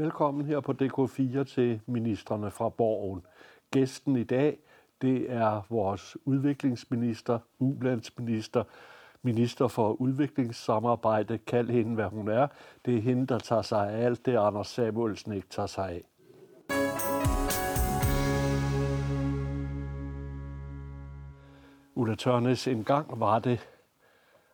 Velkommen her på DK4 til ministerne fra Borgen. Gæsten i dag, det er vores udviklingsminister, ulandsminister, minister for udviklingssamarbejde. Kald hende, hvad hun er. Det er hende, der tager sig af alt det, Anders Samuelsen ikke tager sig af. Ulla Tørnes, en gang var det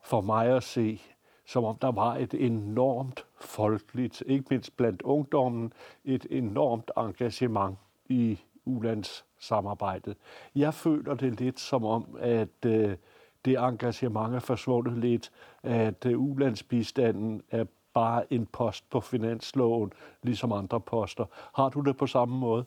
for mig at se, som om der var et enormt folkeligt, ikke mindst blandt ungdommen, et enormt engagement i ulandssamarbejdet. Jeg føler det lidt som om, at øh, det engagement er forsvundet lidt, at øh, ulandsbistanden er bare en post på finansloven, ligesom andre poster. Har du det på samme måde?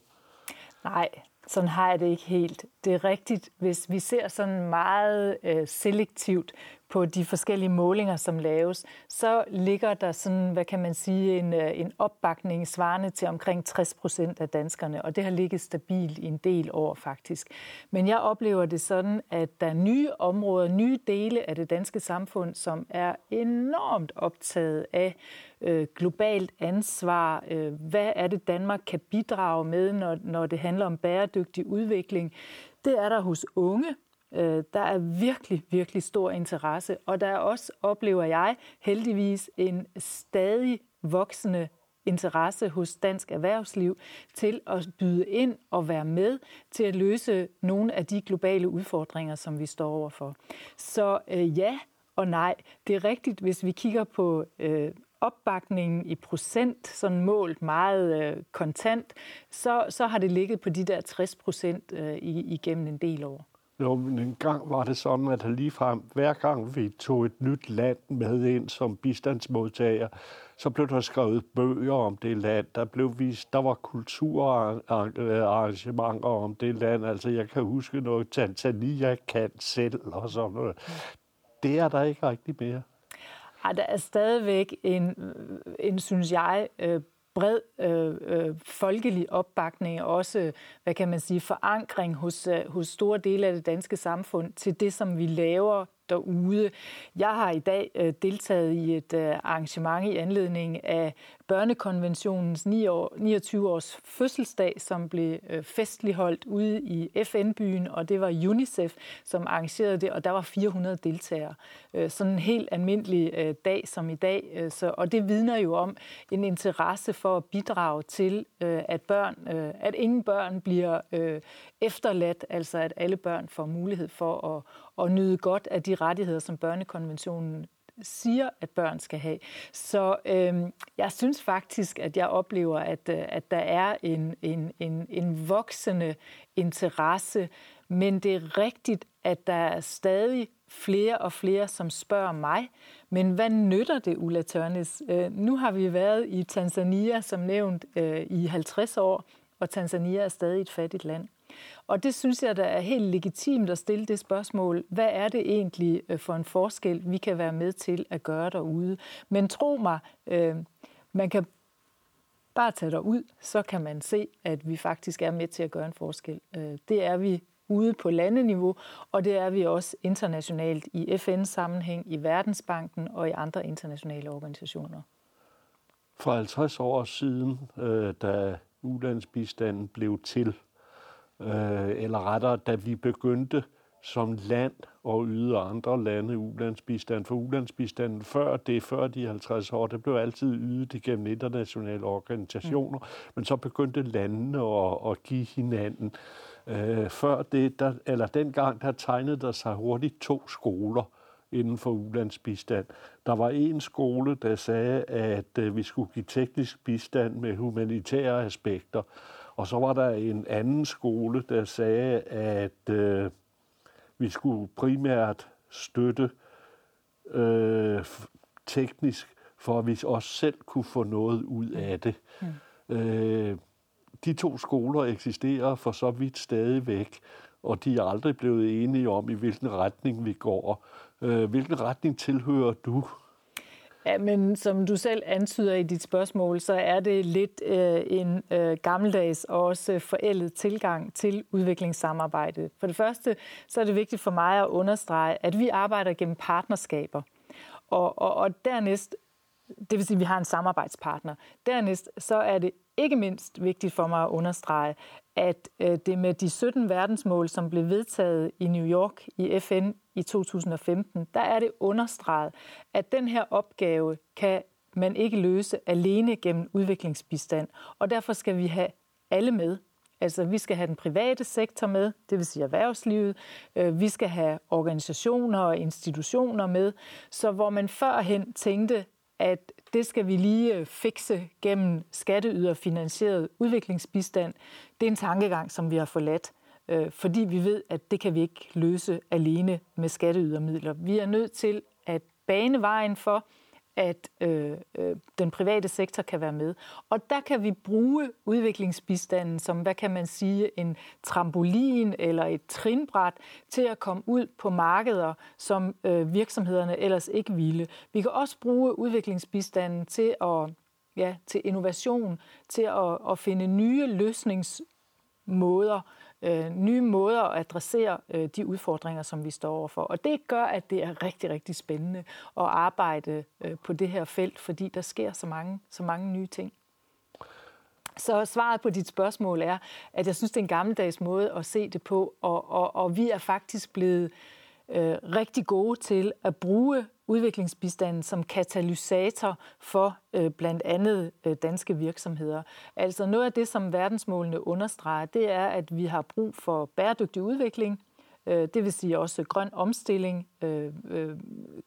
Nej, sådan har jeg det ikke helt. Det er rigtigt, hvis vi ser sådan meget øh, selektivt på de forskellige målinger, som laves, så ligger der sådan, hvad kan man sige, en, øh, en opbakning svarende til omkring 60 procent af danskerne, og det har ligget stabilt i en del år faktisk. Men jeg oplever det sådan, at der er nye områder, nye dele af det danske samfund, som er enormt optaget af øh, globalt ansvar. Øh, hvad er det, Danmark kan bidrage med, når, når det handler om bæredygtig udvikling? Det er der hos unge, Øh, der er virkelig, virkelig stor interesse, og der er også, oplever jeg, heldigvis en stadig voksende interesse hos dansk erhvervsliv til at byde ind og være med til at løse nogle af de globale udfordringer, som vi står overfor. Så øh, ja og nej. Det er rigtigt, hvis vi kigger på øh, opbakningen i procent, sådan målt meget øh, kontant, så, så har det ligget på de der 60 procent øh, igennem en del år. Jo, men en gang var det sådan, at ligefrem hver gang vi tog et nyt land med ind som bistandsmodtager, så blev der skrevet bøger om det land. Der blev vist, der var kulturarrangementer om det land. Altså, jeg kan huske noget, Tanzania kan selv og sådan noget. Det er der ikke rigtig mere. Ej, der er stadigvæk en, en synes jeg, øh, bred øh, øh, folkelig opbakning og også, hvad kan man sige, forankring hos, øh, hos store dele af det danske samfund til det, som vi laver derude. Jeg har i dag øh, deltaget i et øh, arrangement i anledning af børnekonventionens 29 års fødselsdag, som blev øh, festligholdt ude i FN-byen, og det var UNICEF, som arrangerede det, og der var 400 deltagere. Øh, sådan en helt almindelig øh, dag som i dag, så, og det vidner jo om en interesse for at bidrage til, at børn, at ingen børn bliver efterladt, altså at alle børn får mulighed for at, at nyde godt af de rettigheder, som børnekonventionen siger, at børn skal have. Så øh, jeg synes faktisk, at jeg oplever, at, øh, at der er en, en, en, en voksende interesse, men det er rigtigt, at der er stadig flere og flere, som spørger mig, men hvad nytter det, Ulla Tørnes? Øh, nu har vi været i Tanzania, som nævnt, øh, i 50 år, og Tanzania er stadig et fattigt land. Og det synes jeg, der er helt legitimt at stille det spørgsmål. Hvad er det egentlig øh, for en forskel, vi kan være med til at gøre derude? Men tro mig, øh, man kan bare tage derud, så kan man se, at vi faktisk er med til at gøre en forskel. Øh, det er vi ude på landeniveau, og det er vi også internationalt i FN-sammenhæng, i Verdensbanken og i andre internationale organisationer. For 50 år siden, øh, da ulandsbistanden blev til, øh, eller rettere, da vi begyndte som land og yde andre lande ulandsbistand. For ulandsbistanden før det, før de 50 år, det blev altid ydet igennem internationale organisationer, mm. men så begyndte landene at, at give hinanden. Øh, før det, der, eller dengang, der tegnede der sig hurtigt to skoler inden for ulandsbistand. Der var en skole, der sagde, at øh, vi skulle give teknisk bistand med humanitære aspekter, og så var der en anden skole, der sagde, at øh, vi skulle primært støtte øh, teknisk, for at vi også selv kunne få noget ud af det. Mm. Øh, de to skoler eksisterer for så vidt stadigvæk, og de er aldrig blevet enige om, i hvilken retning vi går. Øh, hvilken retning tilhører du? Ja, men som du selv antyder i dit spørgsmål, så er det lidt øh, en øh, gammeldags og også øh, forældet tilgang til udviklingssamarbejdet. For det første, så er det vigtigt for mig at understrege, at vi arbejder gennem partnerskaber. Og, og, og dernæst det vil sige, at vi har en samarbejdspartner. Dernæst så er det ikke mindst vigtigt for mig at understrege, at øh, det med de 17 verdensmål, som blev vedtaget i New York i FN i 2015, der er det understreget, at den her opgave kan man ikke løse alene gennem udviklingsbistand, og derfor skal vi have alle med. Altså, vi skal have den private sektor med, det vil sige erhvervslivet. Øh, vi skal have organisationer og institutioner med. Så hvor man førhen tænkte, at det skal vi lige øh, fikse gennem skatteyderfinansieret udviklingsbistand, det er en tankegang, som vi har forladt øh, fordi vi ved, at det kan vi ikke løse alene med skatteydermidler. Vi er nødt til at bane vejen for, at øh, øh, den private sektor kan være med. Og der kan vi bruge udviklingsbistanden som, hvad kan man sige, en trampolin eller et trinbræt til at komme ud på markeder, som øh, virksomhederne ellers ikke ville. Vi kan også bruge udviklingsbistanden til at ja, til innovation, til at, at finde nye løsningsmåder, øh, nye måder at adressere øh, de udfordringer, som vi står overfor. Og det gør, at det er rigtig, rigtig spændende at arbejde øh, på det her felt, fordi der sker så mange, så mange nye ting. Så svaret på dit spørgsmål er, at jeg synes, det er en gammeldags måde at se det på, og, og, og vi er faktisk blevet øh, rigtig gode til at bruge udviklingsbistanden som katalysator for øh, blandt andet øh, danske virksomheder. Altså noget af det, som verdensmålene understreger, det er, at vi har brug for bæredygtig udvikling, øh, det vil sige også grøn omstilling, øh, øh,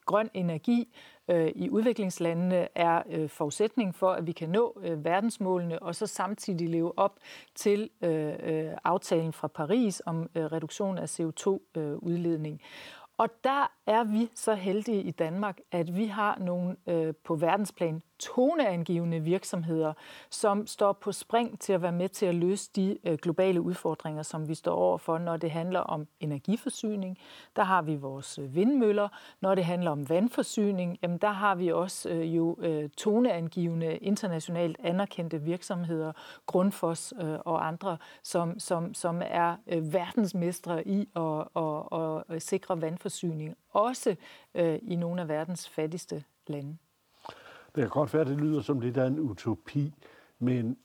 grøn energi øh, i udviklingslandene er øh, forudsætning for, at vi kan nå øh, verdensmålene og så samtidig leve op til øh, øh, aftalen fra Paris om øh, reduktion af CO2-udledning. Øh, og der er vi så heldige i Danmark, at vi har nogle øh, på verdensplan toneangivende virksomheder, som står på spring til at være med til at løse de øh, globale udfordringer, som vi står overfor, når det handler om energiforsyning. Der har vi vores øh, vindmøller. Når det handler om vandforsyning, jamen der har vi også øh, jo toneangivende, internationalt anerkendte virksomheder, Grundfos og andre, som, som, som er verdensmestre i at, at, at, at sikre vandforsyning, også i nogle af verdens fattigste lande. Det kan godt være, at det lyder som lidt af en utopi, men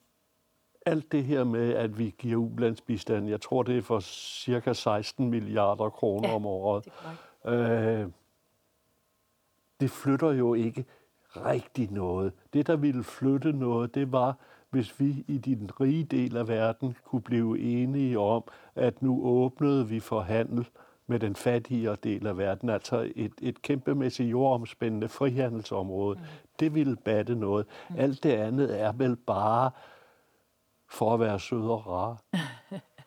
alt det her med, at vi giver ulandsbistand, jeg tror, det er for cirka 16 milliarder kroner ja, om året. Det, øh, det flytter jo ikke rigtig noget. Det, der ville flytte noget, det var, hvis vi i den rige del af verden kunne blive enige om, at nu åbnede vi for handel med den fattigere del af verden, altså et, et kæmpemæssigt jordomspændende frihandelsområde. Mm. Det ville batte noget. Mm. Alt det andet er vel bare for at være sød og rar.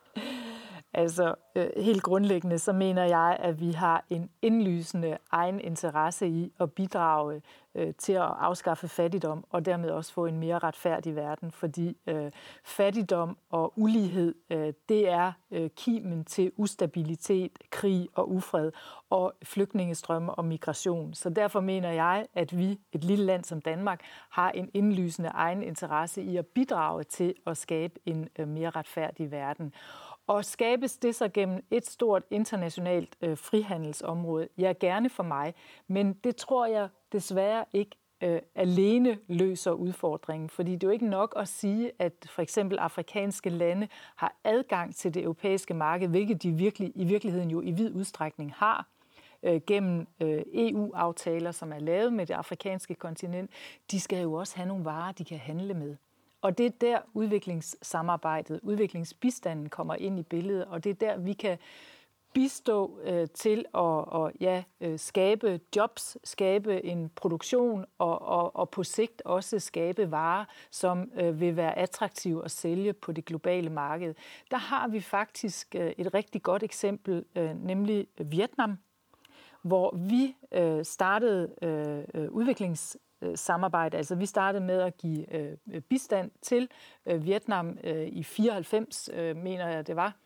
altså, øh, helt grundlæggende, så mener jeg, at vi har en indlysende egen interesse i at bidrage øh, til at afskaffe fattigdom, og dermed også få en mere retfærdig verden, fordi øh, fattigdom og ulighed, øh, det er øh, kimen til ustabilitet, krig og ufred, og flygtningestrømme og migration. Så derfor mener jeg, at vi, et lille land som Danmark, har en indlysende egen interesse i at bidrage til at skabe en øh, mere retfærdig verden. Og skabes det så gennem et stort internationalt øh, frihandelsområde? Ja, gerne for mig, men det tror jeg desværre ikke øh, alene løser udfordringen, fordi det er jo ikke nok at sige, at for eksempel afrikanske lande har adgang til det europæiske marked, hvilket de virkelig, i virkeligheden jo i vid udstrækning har øh, gennem øh, EU-aftaler, som er lavet med det afrikanske kontinent. De skal jo også have nogle varer, de kan handle med. Og det er der udviklingssamarbejdet, udviklingsbistanden kommer ind i billedet, og det er der, vi kan bistå øh, til at og, ja, øh, skabe jobs, skabe en produktion og, og, og på sigt også skabe varer, som øh, vil være attraktive at sælge på det globale marked. Der har vi faktisk øh, et rigtig godt eksempel, øh, nemlig Vietnam, hvor vi øh, startede øh, øh udviklings Øh, samarbejde. Altså vi startede med at give øh, øh bistand til øh, Vietnam øh, i 94, øh, mener jeg det var.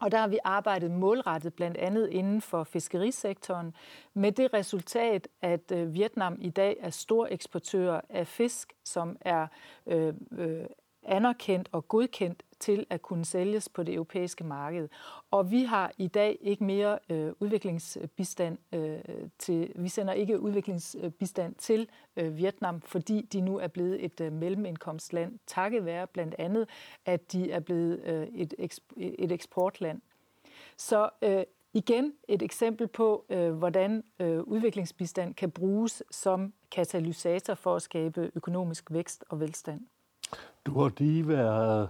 Og der har vi arbejdet målrettet blandt andet inden for fiskerisektoren med det resultat, at øh, Vietnam i dag er stor eksportør af fisk, som er øh, øh, anerkendt og godkendt til at kunne sælges på det europæiske marked. Og vi har i dag ikke mere øh, udviklingsbistand øh, til, vi sender ikke udviklingsbistand til øh, Vietnam, fordi de nu er blevet et øh, mellemindkomstland, takket være blandt andet, at de er blevet øh, et, et eksportland. Så øh, igen et eksempel på, øh, hvordan øh, udviklingsbistand kan bruges som katalysator for at skabe økonomisk vækst og velstand. Du har lige været,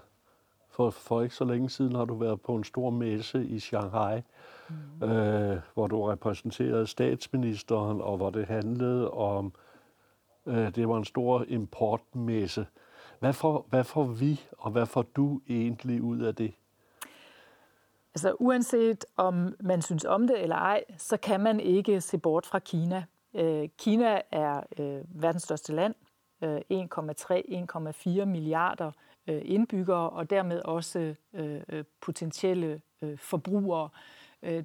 for, for ikke så længe siden har du været på en stor messe i Shanghai, mm. øh, hvor du repræsenterede statsministeren, og hvor det handlede om, øh, det var en stor importmesse. Hvad får, hvad får vi, og hvad får du egentlig ud af det? Altså uanset om man synes om det eller ej, så kan man ikke se bort fra Kina. Øh, Kina er øh, verdens største land, 1,3-1,4 øh, milliarder Øh, indbyggere, og dermed også øh, øh, potentielle forbrugere.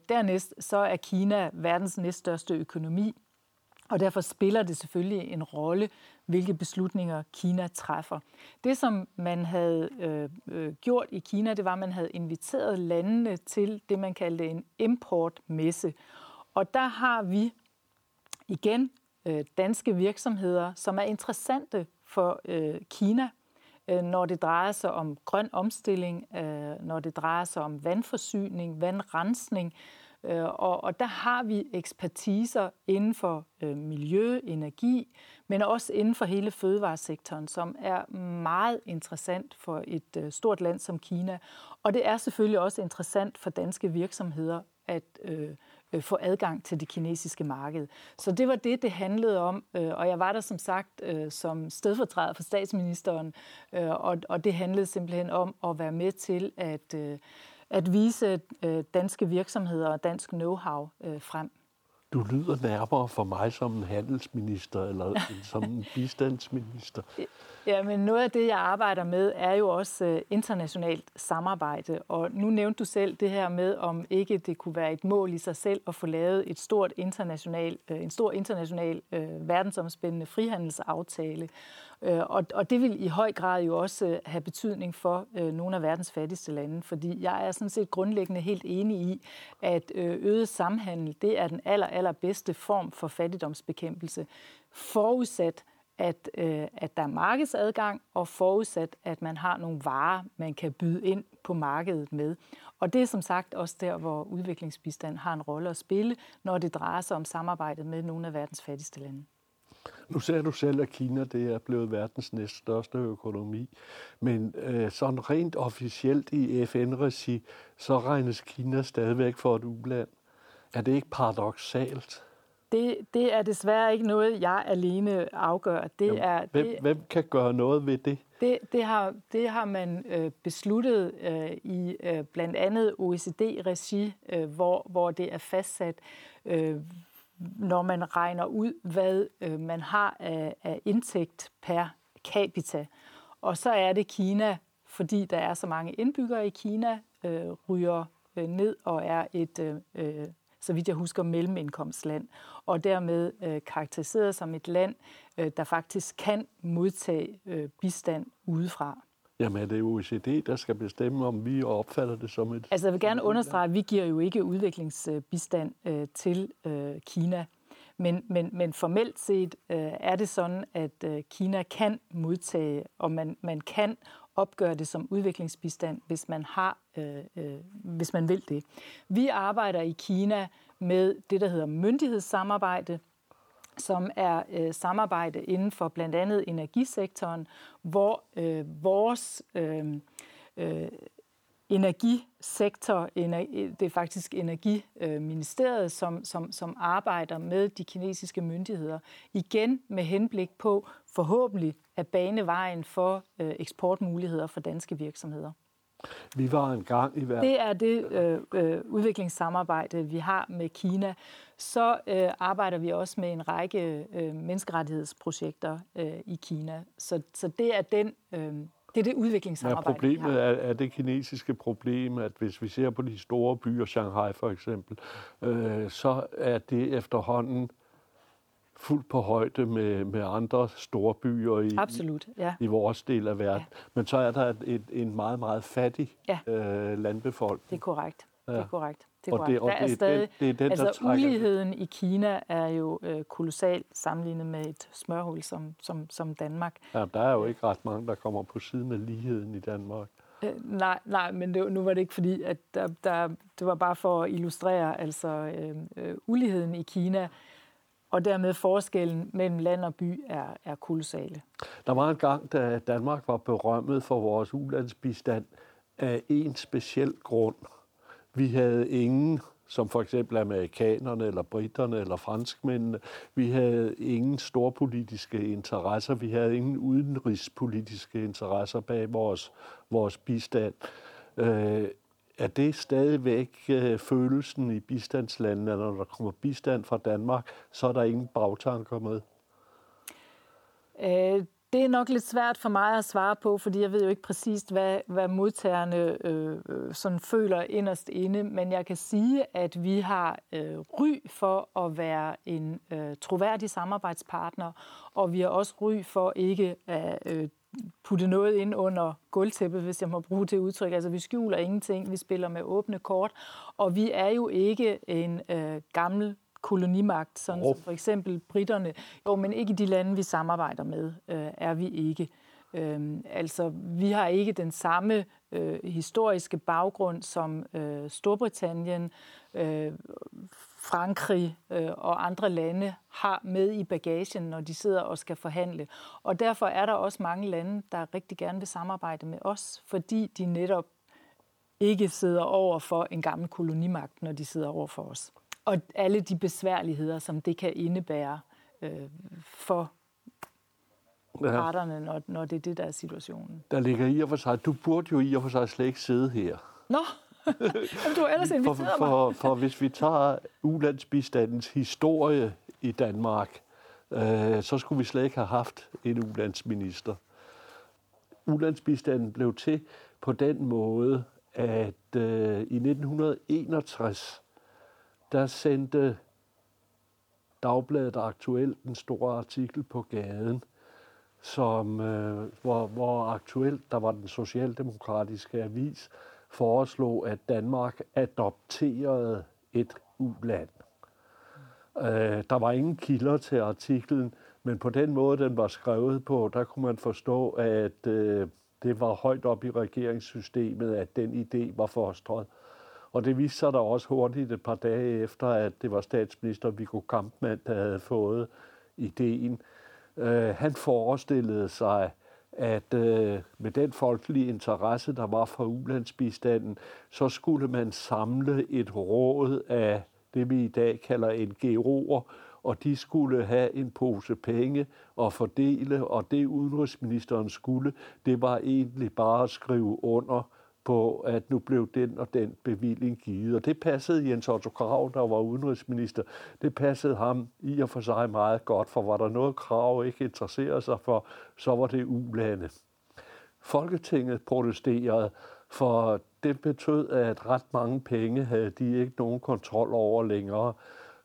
Dernæst så er Kina verdens næststørste økonomi, og derfor spiller det selvfølgelig en rolle, hvilke beslutninger Kina træffer. Det, som man havde øh, gjort i Kina, det var, at man havde inviteret landene til det, man kaldte en importmesse. Og der har vi igen øh, danske virksomheder, som er interessante for øh, Kina, Øh, når det drejer sig om grøn omstilling, øh, når det drejer sig om vandforsyning, vandrensning, øh, og, og der har vi ekspertiser inden for øh, miljø, energi, men også inden for hele fødevaresektoren, som er meget interessant for et øh, stort land som Kina. Og det er selvfølgelig også interessant for danske virksomheder at øh, øh, få adgang til det kinesiske marked. Så det var det, det handlede om, øh, og jeg var der som sagt øh, som stedfortræder for statsministeren, øh, og, og det handlede simpelthen om at være med til at øh, at vise øh, danske virksomheder og dansk know-how øh, frem. Du lyder nærmere for mig som en handelsminister eller som en bistandsminister. Ja, men noget af det, jeg arbejder med, er jo også øh, internationalt samarbejde. Og nu nævnte du selv det her med, om ikke det kunne være et mål i sig selv at få lavet et stort international, øh, en stor international øh, verdensomspændende frihandelsaftale. Øh, og, og det vil i høj grad jo også øh, have betydning for øh, nogle af verdens fattigste lande, fordi jeg er sådan set grundlæggende helt enig i, at øh, øget samhandel, det er den aller, allerbedste form for fattigdomsbekæmpelse, forudsat, at, øh, at der er markedsadgang, og forudsat, at man har nogle varer, man kan byde ind på markedet med. Og det er som sagt også der, hvor udviklingsbistand har en rolle at spille, når det drejer sig om samarbejdet med nogle af verdens fattigste lande. Nu sagde du selv, at Kina det er blevet verdens næststørste økonomi. Men øh, sådan rent officielt i FN-regi, så regnes Kina stadigvæk for et uland. Er det ikke paradoxalt? Det, det er desværre ikke noget, jeg alene afgør. Det Jamen, er, hvem, det, hvem kan gøre noget ved det? Det, det, har, det har man øh, besluttet øh, i øh, blandt andet OECD-regi, øh, hvor, hvor det er fastsat, øh, når man regner ud, hvad øh, man har af, af indtægt per capita. Og så er det Kina, fordi der er så mange indbyggere i Kina, øh, ryger øh, ned og er et, øh, øh så vidt jeg husker, mellemindkomstland, og dermed øh, karakteriseret som et land, øh, der faktisk kan modtage øh, bistand udefra. Jamen er det OECD, der skal bestemme, om vi opfatter det som et... Altså jeg vil gerne understrege, at vi giver jo ikke udviklingsbistand øh, til øh, Kina. Men, men, men formelt set øh, er det sådan, at øh, Kina kan modtage, og man, man kan opgøre det som udviklingsbistand, hvis man har, øh, øh, hvis man vil det. Vi arbejder i Kina med det, der hedder myndighedssamarbejde, som er øh, samarbejde inden for blandt andet energisektoren, hvor øh, vores øh, øh, energisektor, det er faktisk Energiministeriet, som, som, som arbejder med de kinesiske myndigheder, igen med henblik på forhåbentlig at bane vejen for øh, eksportmuligheder for danske virksomheder. Vi var en gang i verden. Det er det øh, øh, udviklingssamarbejde, vi har med Kina. Så øh, arbejder vi også med en række øh, menneskerettighedsprojekter øh, i Kina. Så, så det er den... Øh, det er det udviklingssamarbejde, ja, Problemet er, er det kinesiske problem, at hvis vi ser på de store byer, Shanghai for eksempel, øh, så er det efterhånden fuldt på højde med, med andre store byer i, Absolut, ja. i vores del af verden. Ja. Men så er der et, et, en meget, meget fattig ja. øh, landbefolkning. Det er korrekt. Ja. Det er korrekt. Det er og det, og der er stadig, den, det er den, altså uligheden i Kina er jo øh, kolossal sammenlignet med et smørhul som, som, som Danmark. Ja, der er jo ikke ret mange, der kommer på siden af ligheden i Danmark. Øh, nej, nej, men det, nu var det ikke fordi, at der, der, det var bare for at illustrere altså øh, øh, uligheden i Kina, og dermed forskellen mellem land og by er, er kolossale. Der var en gang, da Danmark var berømmet for vores ulandsbistand af en speciel grund. Vi havde ingen som for eksempel amerikanerne, eller britterne, eller franskmændene. Vi havde ingen storpolitiske interesser, vi havde ingen udenrigspolitiske interesser bag vores, vores bistand. Øh, er det stadigvæk øh, følelsen i bistandslandene, at når der kommer bistand fra Danmark, så er der ingen bagtanker med? Øh, det er nok lidt svært for mig at svare på, fordi jeg ved jo ikke præcist, hvad, hvad modtagerne øh, øh, sådan føler inderst inde, men jeg kan sige, at vi har øh, ry for at være en øh, troværdig samarbejdspartner, og vi har også ry for ikke at øh, putte noget ind under gulvtæppet, hvis jeg må bruge det udtryk. Altså, vi skjuler ingenting, vi spiller med åbne kort, og vi er jo ikke en øh, gammel kolonimagt, sådan oh. som for eksempel britterne. Jo, men ikke i de lande, vi samarbejder med, øh, er vi ikke. Øhm, altså, vi har ikke den samme øh, historiske baggrund som øh, Storbritannien, øh, Frankrig øh, og andre lande har med i bagagen, når de sidder og skal forhandle. Og derfor er der også mange lande, der rigtig gerne vil samarbejde med os, fordi de netop ikke sidder over for en gammel kolonimagt, når de sidder over for os og alle de besværligheder, som det kan indebære øh, for parterne, når, når det er det, der er situationen. Der ligger i og for sig, du burde jo i og for sig slet ikke sidde her. Nå, Jamen, du har ellers inviteret for, for, mig. for hvis vi tager ulandsbistandens historie i Danmark, øh, så skulle vi slet ikke have haft en ulandsminister. Ulandsbistanden blev til på den måde, at øh, i 1961 der sendte Dagbladet Aktuelt en stor artikel på gaden, som, øh, hvor, hvor aktuelt, der var den socialdemokratiske avis, foreslog, at Danmark adopterede et uland. Øh, der var ingen kilder til artiklen, men på den måde, den var skrevet på, der kunne man forstå, at øh, det var højt op i regeringssystemet, at den idé var forstået. Og det viste sig da også hurtigt et par dage efter, at det var statsminister Viggo Kampmann, der havde fået ideen. Øh, han forestillede sig, at øh, med den folkelige interesse, der var for ulandsbistanden, så skulle man samle et råd af det, vi i dag kalder NGO'er, og de skulle have en pose penge og fordele, og det udenrigsministeren skulle, det var egentlig bare at skrive under på, at nu blev den og den bevilling givet. Og det passede Jens Otto Krav, der var udenrigsminister, det passede ham i og for sig meget godt, for var der noget Krav ikke interesserede sig for, så var det ulande. Folketinget protesterede, for det betød, at ret mange penge havde de ikke nogen kontrol over længere.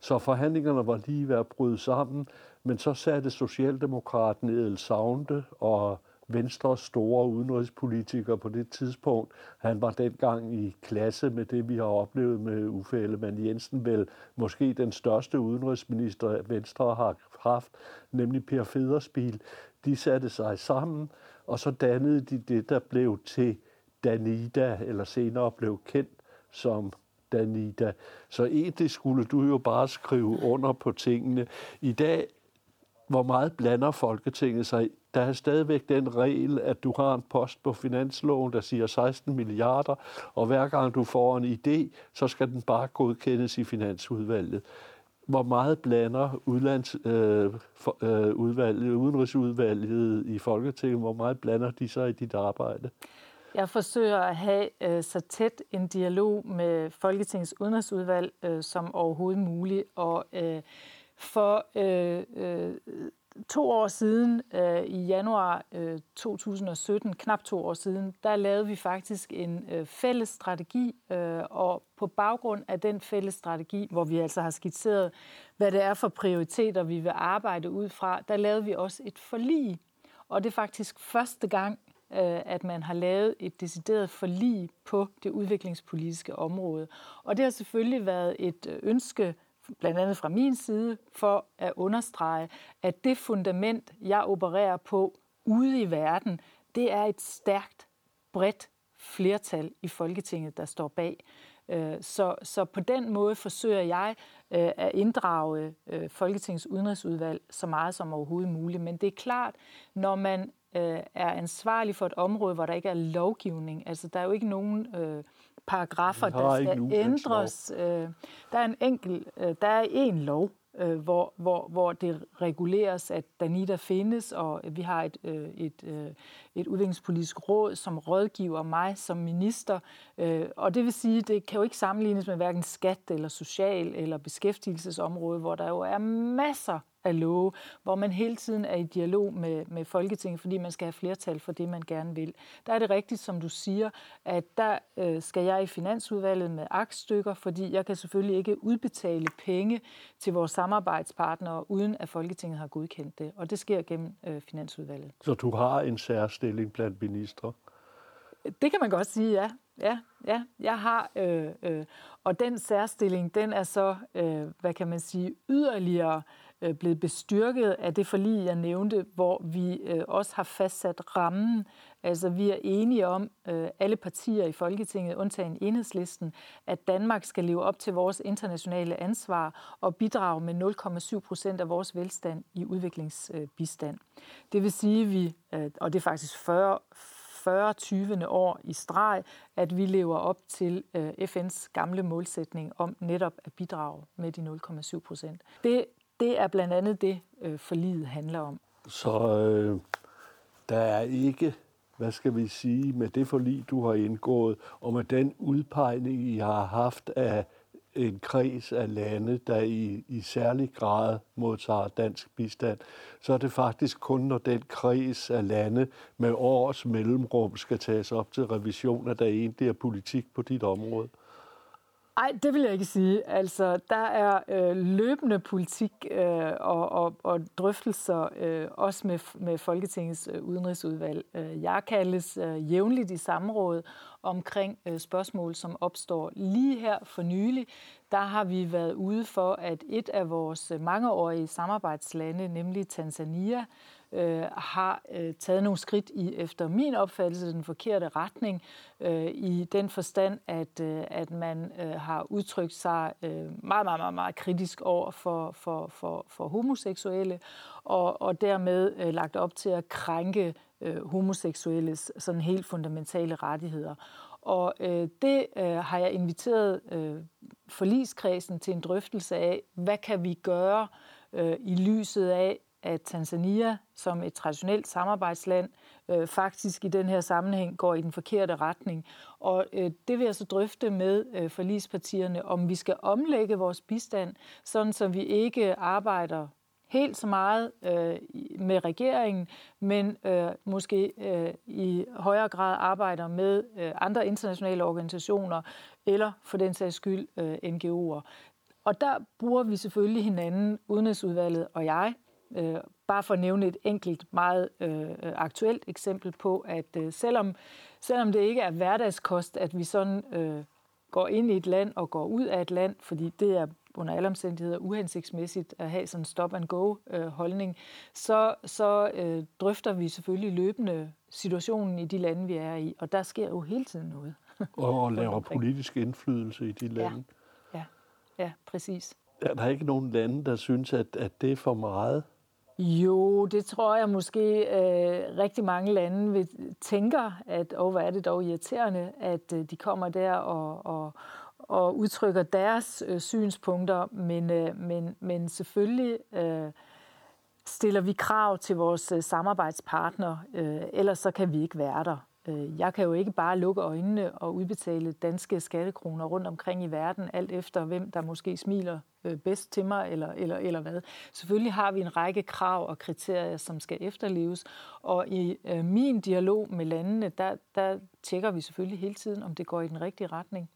Så forhandlingerne var lige ved at bryde sammen, men så satte Socialdemokraten Edel Saunde og Venstres store udenrigspolitiker på det tidspunkt. Han var dengang i klasse med det, vi har oplevet med Uffe Ellemann Jensen, vel måske den største udenrigsminister, Venstre har haft, nemlig Per Federspil. De satte sig sammen, og så dannede de det, der blev til Danida, eller senere blev kendt som Danida. Så egentlig skulle du jo bare skrive under på tingene. I dag hvor meget blander Folketinget sig? Der er stadigvæk den regel, at du har en post på finansloven, der siger 16 milliarder, og hver gang du får en idé, så skal den bare godkendes i finansudvalget. Hvor meget blander udlands, øh, for, øh, udvalget, udenrigsudvalget i Folketinget, hvor meget blander de sig i dit arbejde? Jeg forsøger at have øh, så tæt en dialog med Folketingets udenrigsudvalg øh, som overhovedet muligt, og øh, for øh, øh, to år siden, øh, i januar øh, 2017, knap to år siden, der lavede vi faktisk en øh, fælles strategi, øh, og på baggrund af den fælles strategi, hvor vi altså har skitseret, hvad det er for prioriteter, vi vil arbejde ud fra, der lavede vi også et forlig. Og det er faktisk første gang, øh, at man har lavet et decideret forlig på det udviklingspolitiske område. Og det har selvfølgelig været et øh, ønske blandt andet fra min side, for at understrege, at det fundament, jeg opererer på ude i verden, det er et stærkt, bredt flertal i Folketinget, der står bag. Øh, så, så på den måde forsøger jeg øh, at inddrage øh, Folketingets udenrigsudvalg så meget som overhovedet muligt. Men det er klart, når man øh, er ansvarlig for et område, hvor der ikke er lovgivning, altså der er jo ikke nogen øh, paragrafer, der skal ændres. Øh, der er en enkelt, øh, der er en lov, øh, hvor, hvor, hvor det reguleres, at Danita findes, og vi har et, et, et udviklingspolitisk råd, som rådgiver mig som minister. Og det vil sige, det kan jo ikke sammenlignes med hverken skat eller social eller beskæftigelsesområde, hvor der jo er masser af love, hvor man hele tiden er i dialog med, med Folketinget, fordi man skal have flertal for det, man gerne vil. Der er det rigtigt, som du siger, at der øh, skal jeg i Finansudvalget med aktstykker, fordi jeg kan selvfølgelig ikke udbetale penge til vores samarbejdspartnere, uden at Folketinget har godkendt det. Og det sker gennem øh, Finansudvalget. Så du har en særstilling blandt ministre? Det kan man godt sige, ja. Ja, ja, jeg har, øh, øh, og den særstilling, den er så, øh, hvad kan man sige, yderligere øh, Øh, blevet bestyrket af det forlig, jeg nævnte, hvor vi øh, også har fastsat rammen. Altså vi er enige om, øh, alle partier i Folketinget, undtagen enhedslisten, at Danmark skal leve op til vores internationale ansvar og bidrage med 0,7 procent af vores velstand i udviklingsbistand. Det vil sige, vi, og det er faktisk 40, 40 20. år i streg, at vi lever op til FN's gamle målsætning om netop at bidrage med de 0,7 procent. Det det er blandt andet det, øh, forliget handler om. Så øh, der er ikke, hvad skal vi sige, med det forlig, du har indgået, og med den udpegning, I har haft af en kreds af lande, der i, i særlig grad modtager dansk bistand, så er det faktisk kun, når den kreds af lande med års mellemrum skal tages op til revision, at der egentlig er politik på dit område. Nej, det vil jeg ikke sige. Altså, der er øh, løbende politik øh, og, og, og drøftelser, øh, også med, med Folketingets øh, udenrigsudvalg. Øh, jeg kaldes øh, jævnligt i samråd omkring øh, spørgsmål, som opstår lige her for nylig. Der har vi været ude for, at et af vores øh, mangeårige samarbejdslande, nemlig Tanzania, øh, har øh, taget nogle skridt i, efter min opfattelse, den forkerte retning, øh, i den forstand, at, øh, at man øh, har udtrykt sig øh, meget, meget, meget, meget kritisk over for, for, for, for homoseksuelle, og, og dermed øh, lagt op til at krænke øh, homoseksuelles sådan helt fundamentale rettigheder. Og øh, det øh, har jeg inviteret øh, forligskredsen til en drøftelse af, hvad kan vi gøre øh, i lyset af, at Tanzania som et traditionelt samarbejdsland øh, faktisk i den her sammenhæng går i den forkerte retning. Og øh, det vil jeg så drøfte med øh, forligspartierne, om vi skal omlægge vores bistand, sådan så vi ikke arbejder helt så meget øh, med regeringen, men øh, måske øh, i højere grad arbejder med øh, andre internationale organisationer, eller for den sags skyld øh, NGO'er. Og der bruger vi selvfølgelig hinanden, Udenrigsudvalget og jeg, øh, bare for at nævne et enkelt meget øh, aktuelt eksempel på, at øh, selvom, selvom det ikke er hverdagskost, at vi sådan øh, går ind i et land og går ud af et land, fordi det er under alle omstændigheder uhensigtsmæssigt at have sådan en stop-and-go-holdning, så, så øh, drøfter vi selvfølgelig løbende situationen i de lande, vi er i, og der sker jo hele tiden noget. og laver politisk indflydelse i de lande. Ja, ja, ja præcis. Er der ikke nogen lande, der synes, at, at det er for meget? Jo, det tror jeg måske øh, rigtig mange lande vil, tænker, at åh, hvor er det dog irriterende, at øh, de kommer der og, og, og udtrykker deres øh, synspunkter, men, øh, men, men selvfølgelig øh, stiller vi krav til vores øh, samarbejdspartnere, øh, ellers så kan vi ikke være der. Øh, jeg kan jo ikke bare lukke øjnene og udbetale danske skattekroner rundt omkring i verden, alt efter hvem der måske smiler Øh, bedst til mig, eller, eller, eller hvad. Selvfølgelig har vi en række krav og kriterier, som skal efterleves, og i øh, min dialog med landene, der, der tjekker vi selvfølgelig hele tiden, om det går i den rigtige retning.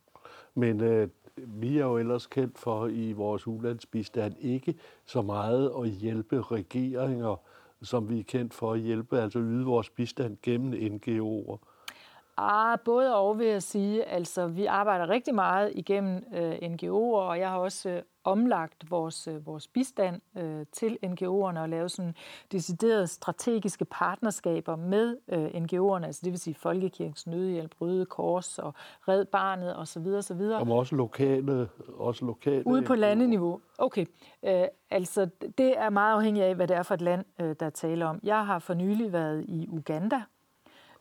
Men øh, vi er jo ellers kendt for i vores ulandsbistand ikke så meget at hjælpe regeringer, som vi er kendt for at hjælpe, altså yde vores bistand gennem NGO'er. Ah, både og vil jeg sige. Altså, vi arbejder rigtig meget igennem øh, NGO'er, og jeg har også øh, omlagt vores, øh, vores bistand øh, til NGO'erne og lavet sådan deciderede strategiske partnerskaber med øh, NGO'erne, altså det vil sige Folkekirkens Nødhjælp, Røde Kors og Red Barnet osv. osv. Og også lokale, også lokale Ude på landeniveau. Okay, øh, altså det er meget afhængigt af, hvad det er for et land, øh, der taler om. Jeg har for nylig været i Uganda,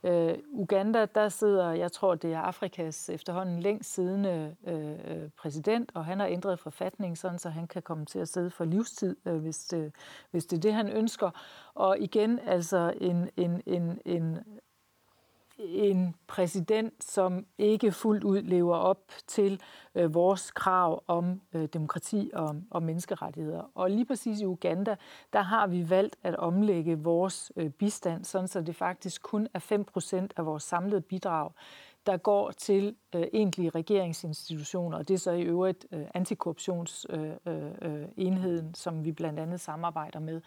Øh, Uganda, der sidder, jeg tror, det er Afrikas efterhånden længst siddende øh, øh præsident, og han har ændret forfatningen, sådan, så han kan komme til at sidde for livstid, øh, hvis, det, hvis det er det, han ønsker. Og igen, altså en, en, en, en en præsident, som ikke fuldt ud lever op til øh, vores krav om øh, demokrati og, og menneskerettigheder. Og lige præcis i Uganda, der har vi valgt at omlægge vores øh, bistand, sådan så det faktisk kun er 5% af vores samlede bidrag, der går til øh, egentlige regeringsinstitutioner, og det er så i øvrigt øh, antikorruptionsenheden, øh, øh, øh som vi blandt andet samarbejder med.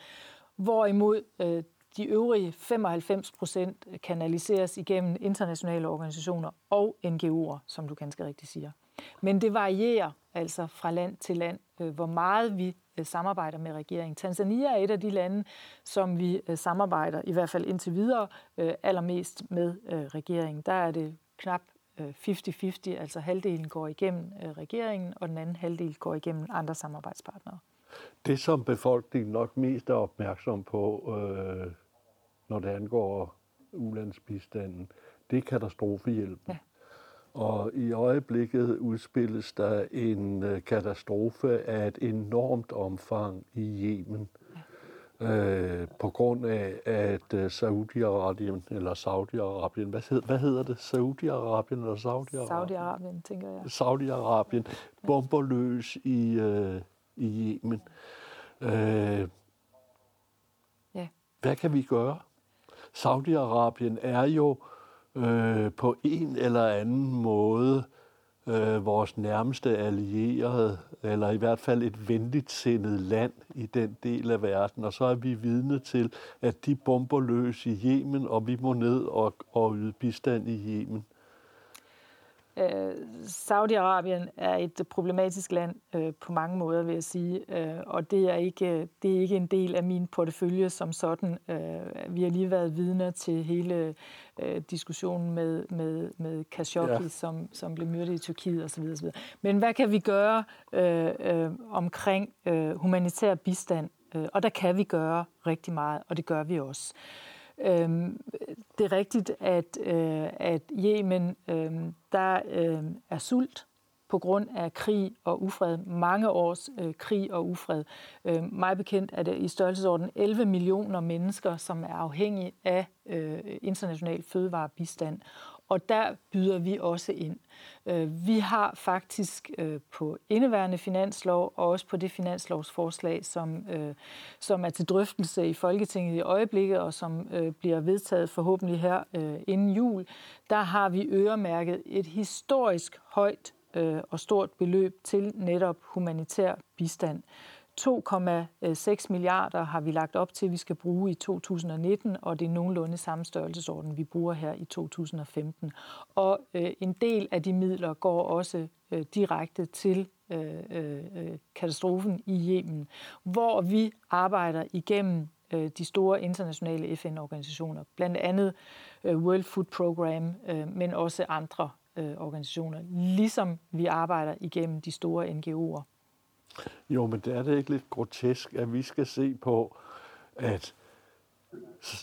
Hvorimod øh, de øvrige 95 procent kanaliseres igennem internationale organisationer og NGO'er, som du ganske rigtigt siger. Men det varierer altså fra land til land, øh, hvor meget vi øh, samarbejder med regeringen. Tanzania er et af de lande, som vi øh, samarbejder, i hvert fald indtil videre, allermest med regeringen. Der er det knap 50-50, altså halvdelen går igennem regeringen, og den anden halvdel går igennem andre samarbejdspartnere. Det, som befolkningen nok mest er opmærksom på, øh, når det angår ulandsbistanden, det er katastrofehjælpen. Ja. Og i øjeblikket udspilles der en øh, katastrofe af et enormt omfang i Yemen. Øh, på grund af, at øh, Saudi-Arabien, eller Saudi-Arabien, hvad, hed, hvad hedder det? Saudi-Arabien eller Saudi-Arabien? Saudi-Arabien, tænker jeg. Saudi-Arabien bomber løs i, øh, i Yemen. Øh, ja. Hvad kan vi gøre? Saudi-Arabien er jo øh, på en eller anden måde øh, vores nærmeste allierede, eller i hvert fald et venligt sindet land i den del af verden. Og så er vi vidne til, at de bomber løs i Yemen, og vi må ned og, og yde bistand i Yemen. Øh, Saudi-Arabien er et problematisk land øh, på mange måder, vil jeg sige, øh, og det er, ikke, det er ikke en del af min portefølje som sådan. Vi har lige været vidner til hele diskussionen med, med, med Khashoggi, ja. som, som blev myrdet i Tyrkiet osv. osv. Men hvad kan vi gøre øh, øh, omkring øh, humanitær bistand? Og der kan vi gøre rigtig meget, og det gør vi også. Øhm, det er rigtigt, at, øh, at Yemen, øh, der øh, er sult på grund af krig og ufred. Mange års øh, krig og ufred. Øh, mig bekendt er det i størrelsesorden 11 millioner mennesker, som er afhængige af øh, international fødevarebistand. Og der byder vi også ind. Øh, vi har faktisk øh, på indeværende finanslov og også på det finanslovsforslag, som, øh, som er til drøftelse i Folketinget i øjeblikket og som bliver vedtaget forhåbentlig her inden jul, der har vi øremærket et historisk højt og stort beløb til netop humanitær bistand. 2,6 milliarder har vi lagt op til, at vi skal bruge i 2019, og det er nogenlunde samme størrelsesorden, vi bruger her i 2015. Og øh, en del af de midler går også øh, direkte til øh, øh, øh katastrofen i Yemen, hvor vi arbejder igennem øh, de store internationale FN-organisationer, blandt andet øh, World Food Program, øh, men også andre øh, organisationer, ligesom vi arbejder igennem de store NGO'er. Jo, men det er det ikke lidt grotesk, at vi skal se på, at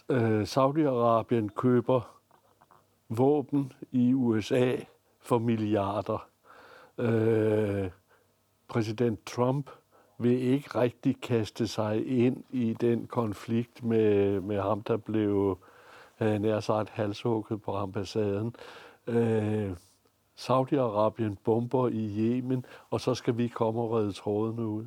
øh, Saudi-Arabien køber våben i USA for milliarder. Øh, præsident Trump vil ikke rigtig kaste sig ind i den konflikt med, med ham, der blev nær sagt halshugget på ambassaden. Øh, Saudi-Arabien bomber i Yemen, og så skal vi komme og redde trådene ud?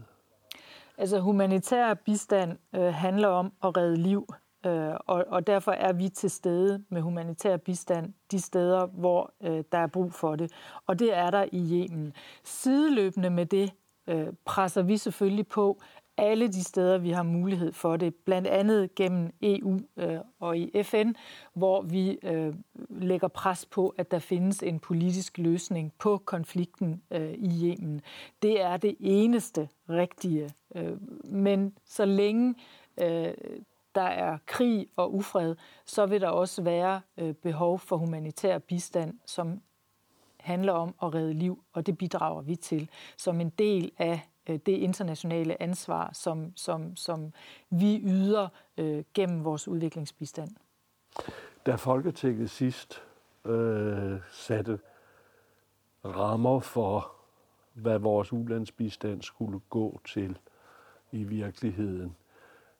Altså humanitær bistand øh, handler om at redde liv, øh, og, og derfor er vi til stede med humanitær bistand de steder, hvor øh, der er brug for det. Og det er der i Yemen. Sideløbende med det øh, presser vi selvfølgelig på, alle de steder, vi har mulighed for det, blandt andet gennem EU øh, og i FN, hvor vi øh, lægger pres på, at der findes en politisk løsning på konflikten øh, i Yemen. Det er det eneste rigtige. Øh, men så længe øh, der er krig og ufred, så vil der også være øh, behov for humanitær bistand, som handler om at redde liv, og det bidrager vi til som en del af Øh, det internationale ansvar, som, som, som vi yder øh, gennem vores udviklingsbistand. Da Folketinget sidst øh, satte rammer for, hvad vores ulandsbistand skulle gå til i virkeligheden,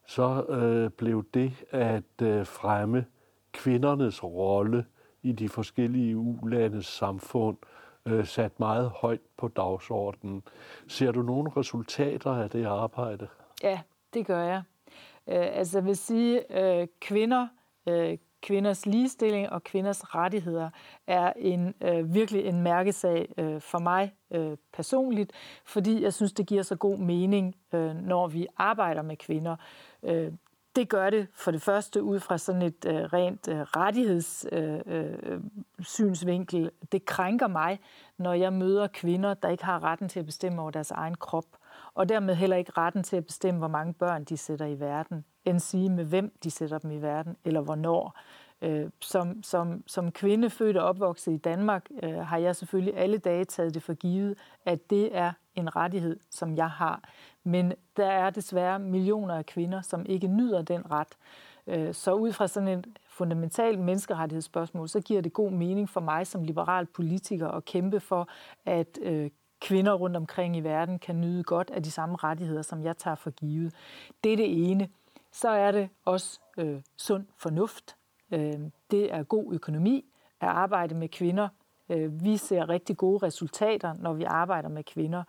så øh, blev det at øh, fremme kvindernes rolle i de forskellige ulandes samfund øh, øh, sat meget højt på dagsordenen. Ser du nogle resultater af det arbejde? Ja, det gør jeg. Øh, altså jeg vil sige, øh, kvinder, øh, kvinders ligestilling og kvinders rettigheder er en øh, virkelig en mærkesag øh, for mig øh, personligt, fordi jeg synes, det giver så god mening, øh, når vi arbejder med kvinder. Øh, det gør det for det første ud fra sådan et øh, rent øh, rettighedssynsvinkel. Øh, øh, det krænker mig, når jeg møder kvinder, der ikke har retten til at bestemme over deres egen krop, og dermed heller ikke retten til at bestemme, hvor mange børn de sætter i verden, end sige med hvem de sætter dem i verden, eller hvornår. Øh, som, som, som kvinde født og opvokset i Danmark, øh, har jeg selvfølgelig alle dage taget det for givet, at det er en rettighed, som jeg har. Men der er desværre millioner af kvinder, som ikke nyder den ret. Øh, så ud fra sådan et fundamentalt menneskerettighedsspørgsmål, så giver det god mening for mig som liberal politiker at kæmpe for, at øh, kvinder rundt omkring i verden kan nyde godt af de samme rettigheder, som jeg tager for givet. Det er det ene. Så er det også øh, sund fornuft. Øh, det er god økonomi at arbejde med kvinder. Øh, vi ser rigtig gode resultater, når vi arbejder med kvinder.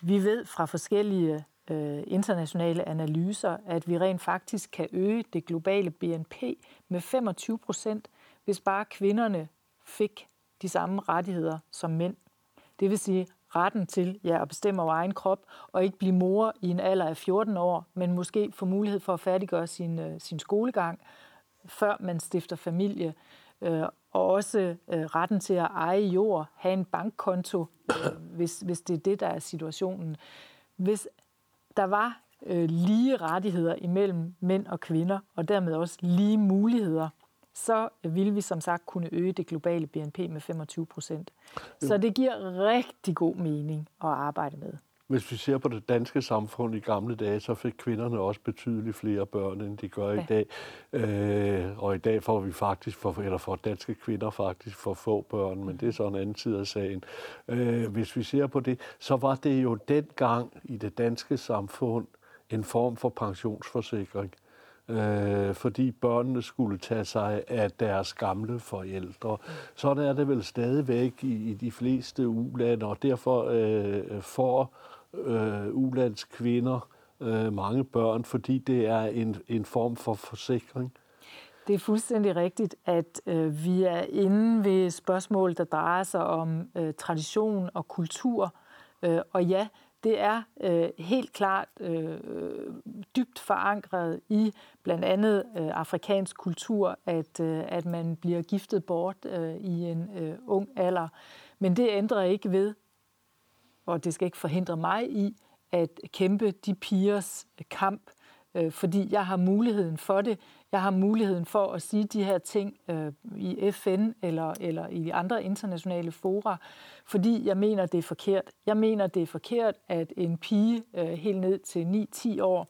Vi ved fra forskellige øh, internationale analyser, at vi rent faktisk kan øge det globale BNP med 25 procent, hvis bare kvinderne fik de samme rettigheder som mænd. Det vil sige retten til ja, at bestemme over egen krop og ikke blive mor i en alder af 14 år, men måske få mulighed for at færdiggøre sin, øh, sin skolegang, før man stifter familie. Øh, og også øh, retten til at eje jord, have en bankkonto, øh, hvis, hvis det er det, der er situationen. Hvis der var øh, lige rettigheder imellem mænd og kvinder, og dermed også lige muligheder, så ville vi som sagt kunne øge det globale BNP med 25 procent. Så det giver rigtig god mening at arbejde med. Hvis vi ser på det danske samfund i gamle dage, så fik kvinderne også betydeligt flere børn, end de gør ja. i dag. Øh, og i dag får vi faktisk, for, eller får danske kvinder faktisk for få børn, men det er så en anden tid af sagen. Øh, hvis vi ser på det, så var det jo dengang i det danske samfund en form for pensionsforsikring. Øh, fordi børnene skulle tage sig af deres gamle forældre. Sådan er det vel stadigvæk i, i de fleste ulande, og derfor øh, får øh, ulandskvinder, øh, mange børn, fordi det er en, en form for forsikring. Det er fuldstændig rigtigt, at øh, vi er inde ved spørgsmål, der drejer sig om øh, tradition og kultur. Øh, og ja, det er øh, helt klart øh, dybt forankret i blandt andet øh, afrikansk kultur, at, øh, at man bliver giftet bort øh, i en øh, ung alder. Men det ændrer ikke ved, og det skal ikke forhindre mig i at kæmpe de pigers øh, kamp, øh, fordi jeg har muligheden for det. Jeg har muligheden for at sige de her ting øh, i FN eller, eller i andre internationale fora, fordi jeg mener, det er forkert. Jeg mener, det er forkert, at en pige øh, helt ned til 9-10 år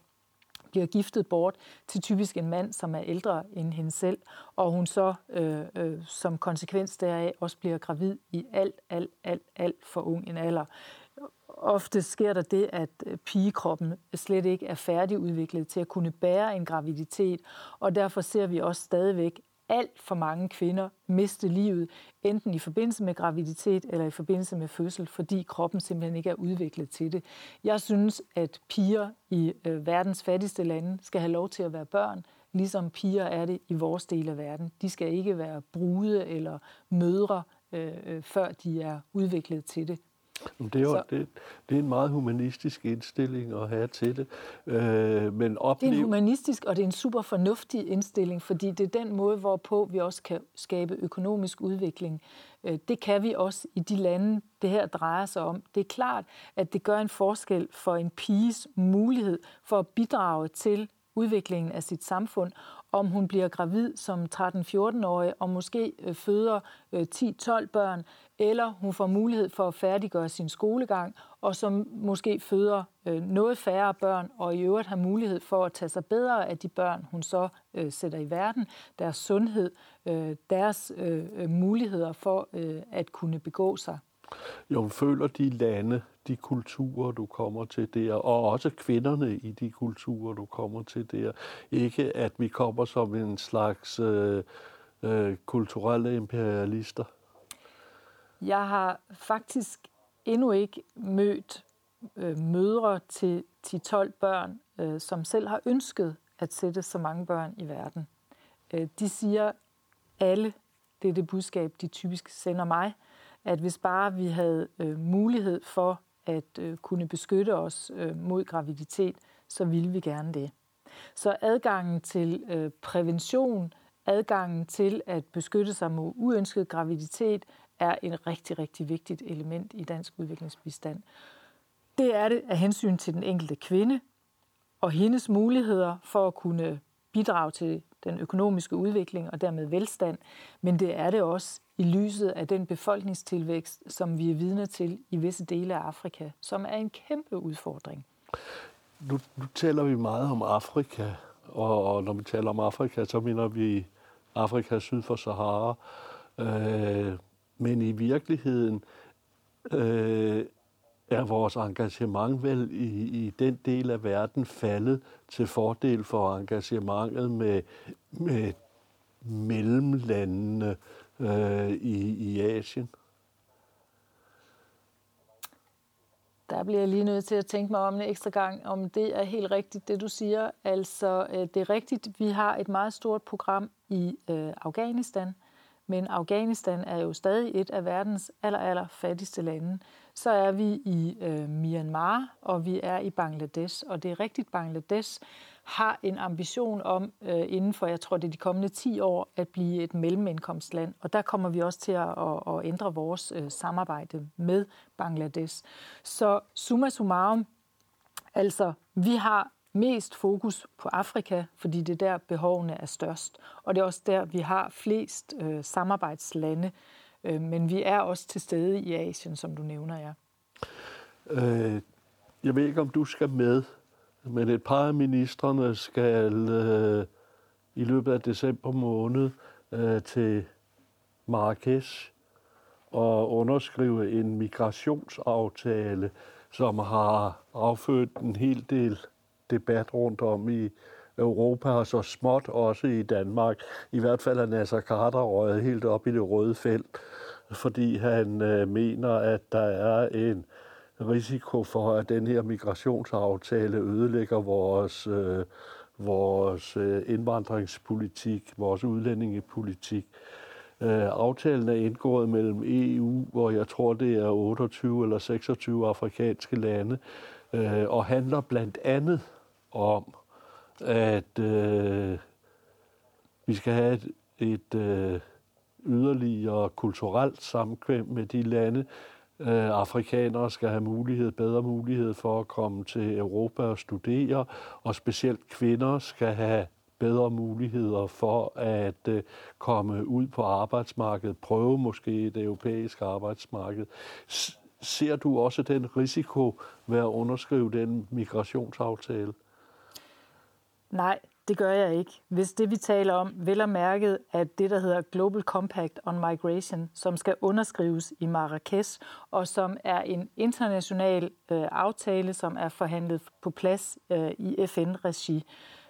bliver giftet bort til typisk en mand, som er ældre end hende selv, og hun så øh, øh, som konsekvens deraf også bliver gravid i alt, alt, alt, alt for ung en alder ofte sker der det, at øh, pigekroppen slet ikke er færdigudviklet til at kunne bære en graviditet, og derfor ser vi også stadigvæk alt for mange kvinder miste livet, enten i forbindelse med graviditet eller i forbindelse med fødsel, fordi kroppen simpelthen ikke er udviklet til det. Jeg synes, at piger i øh, verdens fattigste lande skal have lov til at være børn, ligesom piger er det i vores del af verden. De skal ikke være brude eller mødre, øh, øh før de er udviklet til det. Det er, jo, det, det er en meget humanistisk indstilling at have til det. Øh, men oplev... Det er en humanistisk, og det er en super fornuftig indstilling, fordi det er den måde, hvorpå vi også kan skabe økonomisk udvikling. Øh, det kan vi også i de lande, det her drejer sig om. Det er klart, at det gør en forskel for en piges mulighed for at bidrage til udviklingen af sit samfund, om hun bliver gravid som 13-14-årig og måske øh, føder 10-12 øh, børn, eller hun får mulighed for at færdiggøre sin skolegang, og som måske føder øh, noget færre børn, og i øvrigt har mulighed for at tage sig bedre af de børn, hun så øh, sætter i verden, deres sundhed, øh, deres øh, muligheder for at kunne begå sig. Jo, føler de lande, de kulturer, du kommer til der, og også kvinderne i de kulturer, du kommer til der. Ikke at vi kommer som en slags øh, øh, kulturelle imperialister. Jeg har faktisk endnu ikke mødt øh, mødre til 10-12 børn, øh, som selv har ønsket at sætte så mange børn i verden. Øh, de siger alle, det er det budskab, de typisk sender mig, at hvis bare vi havde øh, mulighed for at øh, kunne beskytte os øh, mod graviditet, så ville vi gerne det. Så adgangen til øh, prævention, adgangen til at beskytte sig mod uønsket graviditet, er et rigtig, rigtig vigtigt element i dansk udviklingsbistand. Det er det af hensyn til den enkelte kvinde og hendes muligheder for at kunne bidrage til den økonomiske udvikling og dermed velstand, men det er det også i lyset af den befolkningstilvækst, som vi er vidne til i visse dele af Afrika, som er en kæmpe udfordring. Nu, nu taler vi meget om Afrika, og, og når vi taler om Afrika, så mener vi Afrika syd for Sahara. Øh, men i virkeligheden øh, er vores engagement vel i, i den del af verden faldet til fordel for engagementet med, med mellemlandene øh, i, i Asien? Der bliver jeg lige nødt til at tænke mig om en ekstra gang, om det er helt rigtigt, det du siger. Altså, øh, det er rigtigt, vi har et meget stort program i øh, Afghanistan, men Afghanistan er jo stadig et af verdens aller, aller fattigste lande. Så er vi i øh, Myanmar, og vi er i Bangladesh. Og det er rigtigt, Bangladesh har en ambition om øh, inden for, jeg tror det er de kommende 10 år, at blive et mellemindkomstland. Og der kommer vi også til at, at, at ændre vores øh, samarbejde med Bangladesh. Så summa summarum, altså vi har mest fokus på Afrika, fordi det er der behovene er størst. Og det er også der, vi har flest øh, samarbejdslande. Øh, men vi er også til stede i Asien, som du nævner, ja. Øh, jeg ved ikke, om du skal med, men et par af ministerne skal øh, i løbet af december måned øh, til Marrakesh og underskrive en migrationsaftale, som har affødt en hel del debat rundt om i Europa, og så småt også i Danmark. I hvert fald er Nasser Carter røget helt op i det røde felt, fordi han øh, mener, at der er en risiko for, at den her migrationsaftale ødelægger vores, øh, vores øh, indvandringspolitik, vores udlændingepolitik. Øh, aftalen er indgået mellem EU, hvor jeg tror, det er 28 eller 26 afrikanske lande, øh, og handler blandt andet om, at øh, vi skal have et, et øh, yderligere kulturelt samkvem med de lande. Øh, afrikanere skal have mulighed, bedre mulighed for at komme til Europa og studere, og specielt kvinder skal have bedre muligheder for at øh, komme ud på arbejdsmarkedet, prøve måske det europæiske arbejdsmarked. Ser du også den risiko ved at underskrive den migrationsaftale? Nej, det gør jeg ikke. Hvis det, vi taler om, vel er mærket, at det, der hedder Global Compact on Migration, som skal underskrives i Marrakesh, og som er en international øh, aftale, som er forhandlet på plads øh, i FN-regi.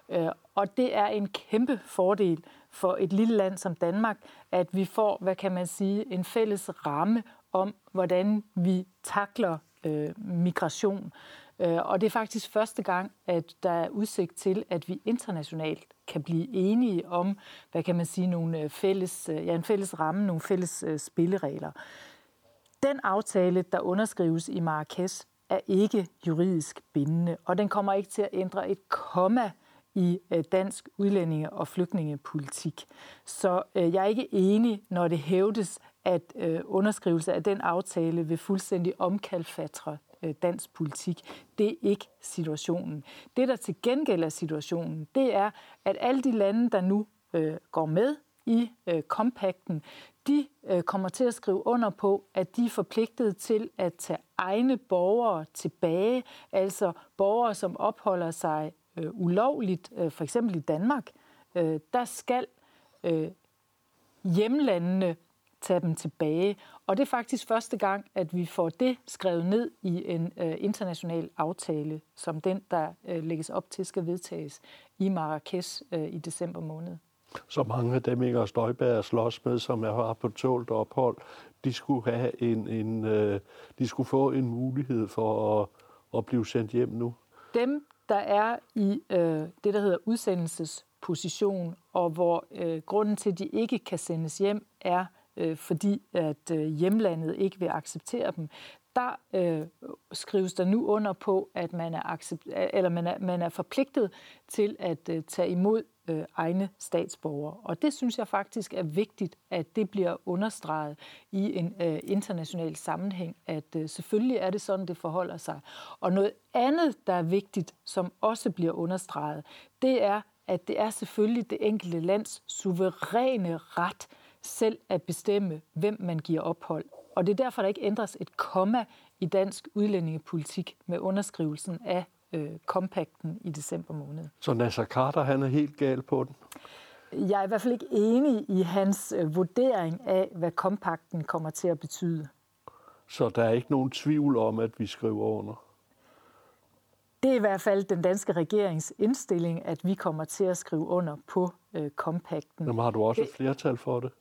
Øh, og det er en kæmpe fordel for et lille land som Danmark, at vi får, hvad kan man sige, en fælles ramme om, hvordan vi takler øh, migration. Øh, og det er faktisk første gang, at der er udsigt til, at vi internationalt kan blive enige om, hvad kan man sige, nogle øh, fælles, øh, ja, en fælles ramme, nogle fælles øh, spilleregler. Den aftale, der underskrives i Marrakesh, er ikke juridisk bindende, og den kommer ikke til at ændre et komma i dansk udlændinge- og flygtningepolitik. Så jeg er ikke enig, når det hævdes, at underskrivelse af den aftale vil fuldstændig omkalfatre Øh, dansk politik. Det er ikke situationen. Det, der til gengæld er situationen, det er, at alle de lande, der nu øh, går med i øh, kompakten, de øh, kommer til at skrive under på, at de er forpligtet til at tage egne borgere tilbage, altså borgere, som opholder sig øh, ulovligt, øh, for eksempel i Danmark. Øh, der skal øh, hjemlandene tage dem tilbage. Og det er faktisk første gang, at vi får det skrevet ned i en øh, international aftale, som den, der øh, lægges op til, skal vedtages i Marrakesh øh, i december måned. Så mange af dem, Inger Støjberg slås med, som er her på tålt ophold, de skulle, have en, en, øh, de skulle få en mulighed for at, at blive sendt hjem nu? Dem, der er i øh, det, der hedder udsendelsesposition, og hvor øh, grunden til, at de ikke kan sendes hjem, er øh, fordi at øh, hjemlandet ikke vil acceptere dem, der øh, skrives der nu under på, at man er, accept, øh, eller man er, man er forpligtet til at øh, tage imod øh, egne statsborgere. Og det synes jeg faktisk er vigtigt, at det bliver understreget i en øh, international sammenhæng, at øh, selvfølgelig er det sådan, det forholder sig. Og noget andet, der er vigtigt, som også bliver understreget, det er, at det er selvfølgelig det enkelte lands suveræne ret selv at bestemme, hvem man giver ophold. Og det er derfor, der ikke ændres et komma i dansk udlændingepolitik med underskrivelsen af øh, kompakten i december måned. Så Nasser Carter, han er helt gal på den? Jeg er i hvert fald ikke enig i hans øh, vurdering af, hvad kompakten kommer til at betyde. Så der er ikke nogen tvivl om, at vi skriver under? Det er i hvert fald den danske regerings indstilling, at vi kommer til at skrive under på øh, kompakten. Jamen har du også et flertal for det?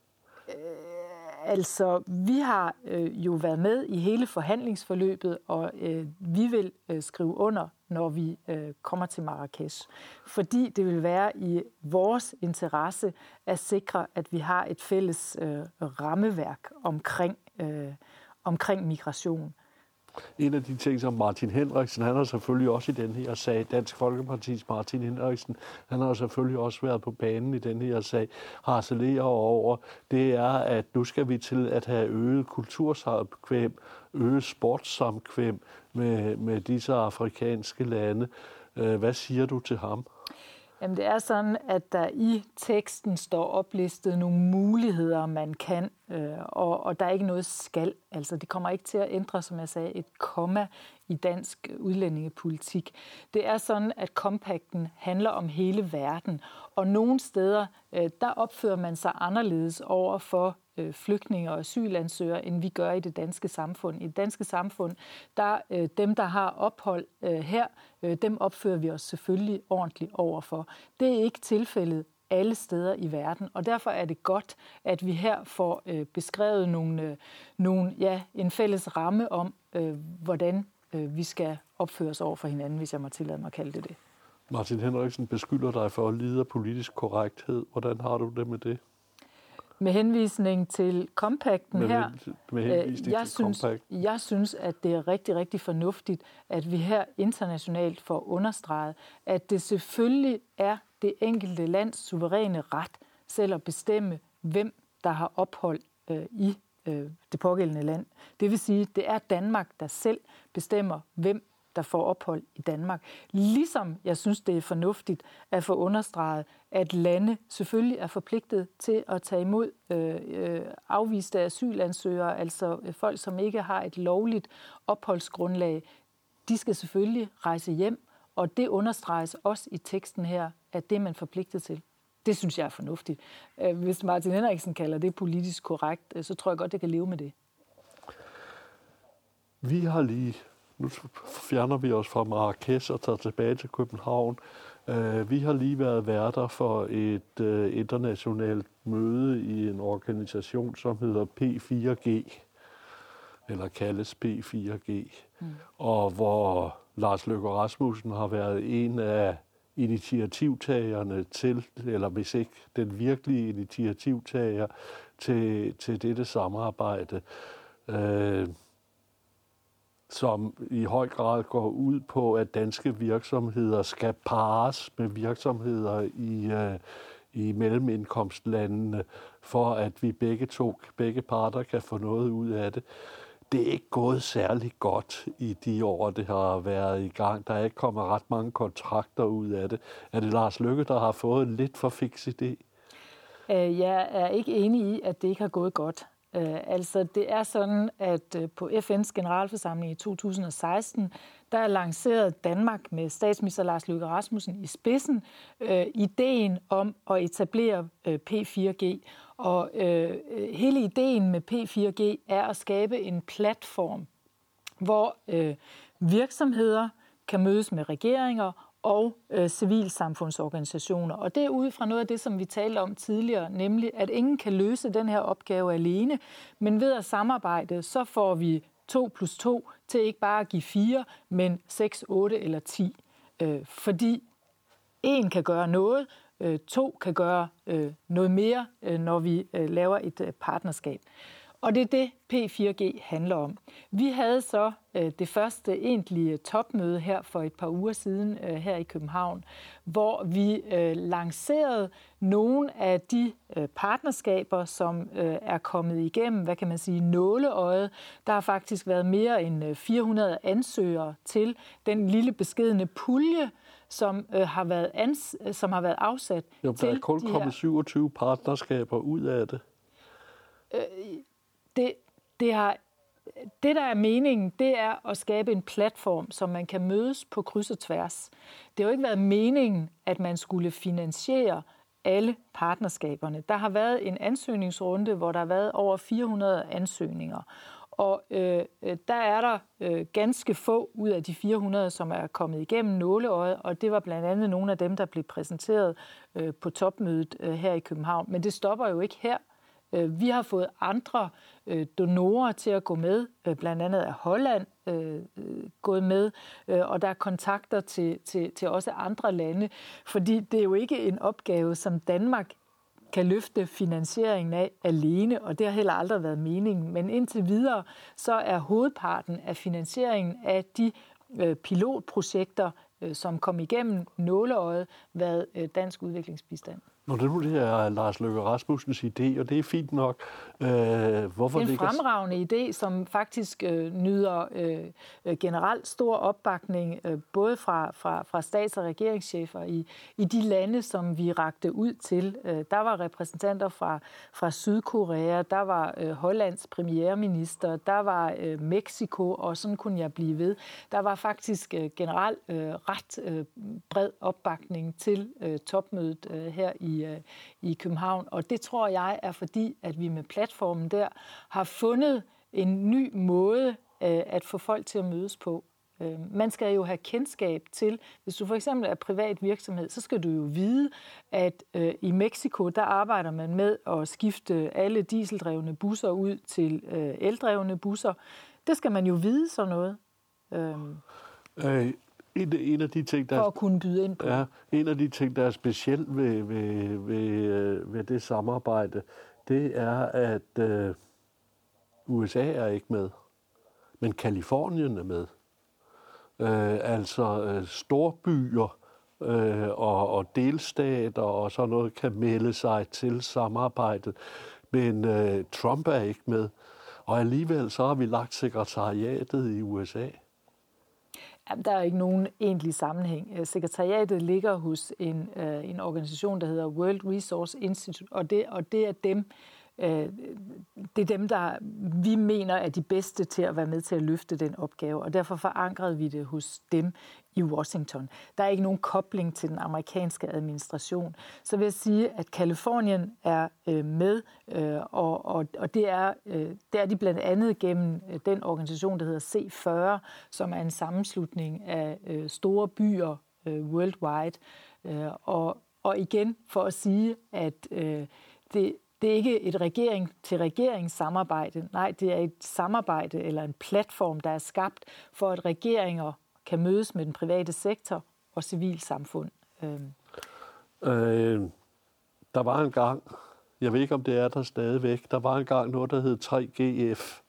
Altså, vi har øh, jo været med i hele forhandlingsforløbet, og øh, vi vil øh, skrive under, når vi øh, kommer til Marrakesh. Fordi det vil være i vores interesse at sikre, at vi har et fælles øh, rammeværk omkring, øh, omkring migration. En af de ting, som Martin Henriksen, han har selvfølgelig også i den her sag, Dansk Folkeparti's Martin Henriksen, han har selvfølgelig også været på banen i den her sag, harcelerer over, det er, at nu skal vi til at have øget kultursamkvem, øget sportssamkvem med, med disse afrikanske lande. Øh, hvad siger du til ham? Jamen det er sådan, at der i teksten står oplistet nogle muligheder, man kan, øh, og, og der er ikke noget skal. Altså det kommer ikke til at ændre, som jeg sagde, et komma i dansk udlændingepolitik. Det er sådan, at kompakten handler om hele verden, og nogle steder, øh, der opfører man sig anderledes over for øh, flygtninge og asylansøgere, end vi gør i det danske samfund. I det danske samfund, der øh, dem, der har ophold her, dem opfører vi os selvfølgelig ordentligt overfor. Det er ikke tilfældet alle steder i verden, og derfor er det godt, at vi her får beskrevet nogle, nogle, ja, en fælles ramme om, hvordan øh, vi skal opføre os over for hinanden, hvis jeg må tillade mig at kalde det det. Martin Henriksen beskylder dig for at lide af politisk korrekthed. Hvordan har du det med det? Med henvisning til kompakten med, her, med henvisning jeg, til synes, compact. jeg synes, at det er rigtig, rigtig fornuftigt, at vi her internationalt får understreget, at det selvfølgelig er det enkelte lands suveræne ret selv at bestemme, hvem der har ophold øh, i øh, det pågældende land. Det vil sige, at det er Danmark, der selv bestemmer, hvem der får ophold i Danmark. Ligesom jeg synes, det er fornuftigt at få understreget, at lande selvfølgelig er forpligtet til at tage imod øh, øh afviste asylansøgere, altså øh, folk, som ikke har et lovligt opholdsgrundlag. De skal selvfølgelig rejse hjem, og det understreges også i teksten her, at det er man forpligtet til. Det synes jeg er fornuftigt. Øh, hvis Martin Henriksen kalder det politisk korrekt, øh, så tror jeg godt, det kan leve med det. Vi har lige nu fjerner vi os fra Marrakesh og tager tilbage til København. Øh, vi har lige været værter for et internationalt møde i en organisation, som hedder P4G, eller kaldes P4G, mm. og hvor Lars Løkke Rasmussen har været en af initiativtagerne til, eller hvis ikke den virkelige initiativtager til, til dette samarbejde, øh, som i høj grad går ud på, at danske virksomheder skal pares med virksomheder i, øh, i mellemindkomstlandene, for at vi begge to, begge parter kan få noget ud af det det er ikke gået særlig godt i de år, det har været i gang. Der er ikke kommet ret mange kontrakter ud af det. Er det Lars Lykke, der har fået en lidt for fix idé? Øh, jeg er ikke enig i, at det ikke har gået godt. Øh, altså, det er sådan, at øh, på FN's generalforsamling i 2016, der er lanceret Danmark med statsminister Lars Løkke Rasmussen i spidsen øh, ideen om at etablere øh, P4G. Og øh, øh, hele ideen med P4G er at skabe en platform, hvor øh, virksomheder kan mødes med regeringer og øh, civilsamfundsorganisationer. Og det er ud fra noget af det, som vi talte om tidligere, nemlig at ingen kan løse den her opgave alene, men ved at samarbejde, så får vi 2 plus 2 til ikke bare at give 4, men 6, 8 eller 10. Øh, fordi en kan gøre noget, øh, to kan gøre øh, noget mere, øh, når vi øh, laver et øh, partnerskab. Og det er det, P4G handler om. Vi havde så øh, det første egentlige topmøde her for et par uger siden øh, her i København, hvor vi øh, lancerede nogle af de øh, partnerskaber, som øh, er kommet igennem, hvad kan man sige, nåleøjet. Der har faktisk været mere end øh, 400 ansøgere til den lille beskedende pulje, som øh, har været ans, som har været afsat jo, til der er kun de kommet her... 27 partnerskaber ud af det. Øh, det, det har det, der er meningen, det er at skabe en platform, som man kan mødes på kryds og tværs. Det har jo ikke været meningen, at man skulle finansiere alle partnerskaberne. Der har været en ansøgningsrunde, hvor der har været over 400 ansøgninger. Og øh, øh, der er der øh, ganske få ud af de 400, som er kommet igennem nåleøjet, og det var blandt andet nogle af dem, der blev præsenteret øh, på topmødet øh, her i København. Men det stopper jo ikke her. Øh, vi har fået andre øh, donorer til at gå med, øh, blandt andet er Holland øh, øh, gået med, og der er kontakter til, til, til også andre lande, fordi det er jo ikke en opgave, som Danmark kan løfte finansieringen af alene, og det har heller aldrig været meningen. Men indtil videre, så er hovedparten af finansieringen af de øh, pilotprojekter, øh, som kom igennem nåleøjet, været øh, dansk udviklingsbistand. Når det nu det er Lars Løkke Rasmussens idé, og det er fint nok. Øh, hvorfor det er en fremragende idé, som faktisk øh, nyder øh, generelt stor opbakning, øh, både fra, fra, fra stats- og regeringschefer i, i de lande, som vi rakte ud til. Øh, der var repræsentanter fra, fra Sydkorea, der var øh, Hollands premierminister, der var øh, Mexico, og sådan kunne jeg blive ved. Der var faktisk øh, generelt øh, ret øh, bred opbakning til øh, topmødet øh, her i i, øh, i København. Og det tror jeg er fordi, at vi med platformen der har fundet en ny måde øh, at få folk til at mødes på. Øh, man skal jo have kendskab til, hvis du for eksempel er privat virksomhed, så skal du jo vide, at øh, i Mexico, der arbejder man med at skifte alle dieseldrevne busser ud til øh, eldrevne busser. Det skal man jo vide sådan noget. Øh. Øh, en, en af de ting, der... For at kunne byde ind på. Ja, en af de ting, der er specielt ved, ved, ved, øh, ved det samarbejde, det er, at øh, USA er ikke med, men Kalifornien er med. Øh, altså øh, storbyer øh, og, og delstater og sådan noget kan melde sig til samarbejdet, men øh, Trump er ikke med. Og alligevel så har vi lagt sekretariatet i USA. Jamen, der er ikke nogen egentlig sammenhæng. Øh, sekretariatet ligger hos en, øh, en organisation, der hedder World Resource Institute, og det, og det er dem, øh, Øh, det er dem, der vi mener er de bedste til at være med til at løfte den opgave, og derfor forankrede vi det hos dem i Washington. Der er ikke nogen kobling til den amerikanske administration. Så vil jeg sige, at Kalifornien er øh, med, øh, og, og, og det, er, øh, det er de blandt andet gennem øh, den organisation, der hedder C40, som er en sammenslutning af øh, store byer øh, worldwide. Øh, og, og igen for at sige, at øh, det, det er ikke et regering til regering samarbejde. Nej, det er et samarbejde eller en platform, der er skabt for, at regeringer kan mødes med den private sektor og civilsamfund. Øh. Øh, der var en gang, jeg ved ikke om det er der stadigvæk, der var en gang noget, der hed 3GF,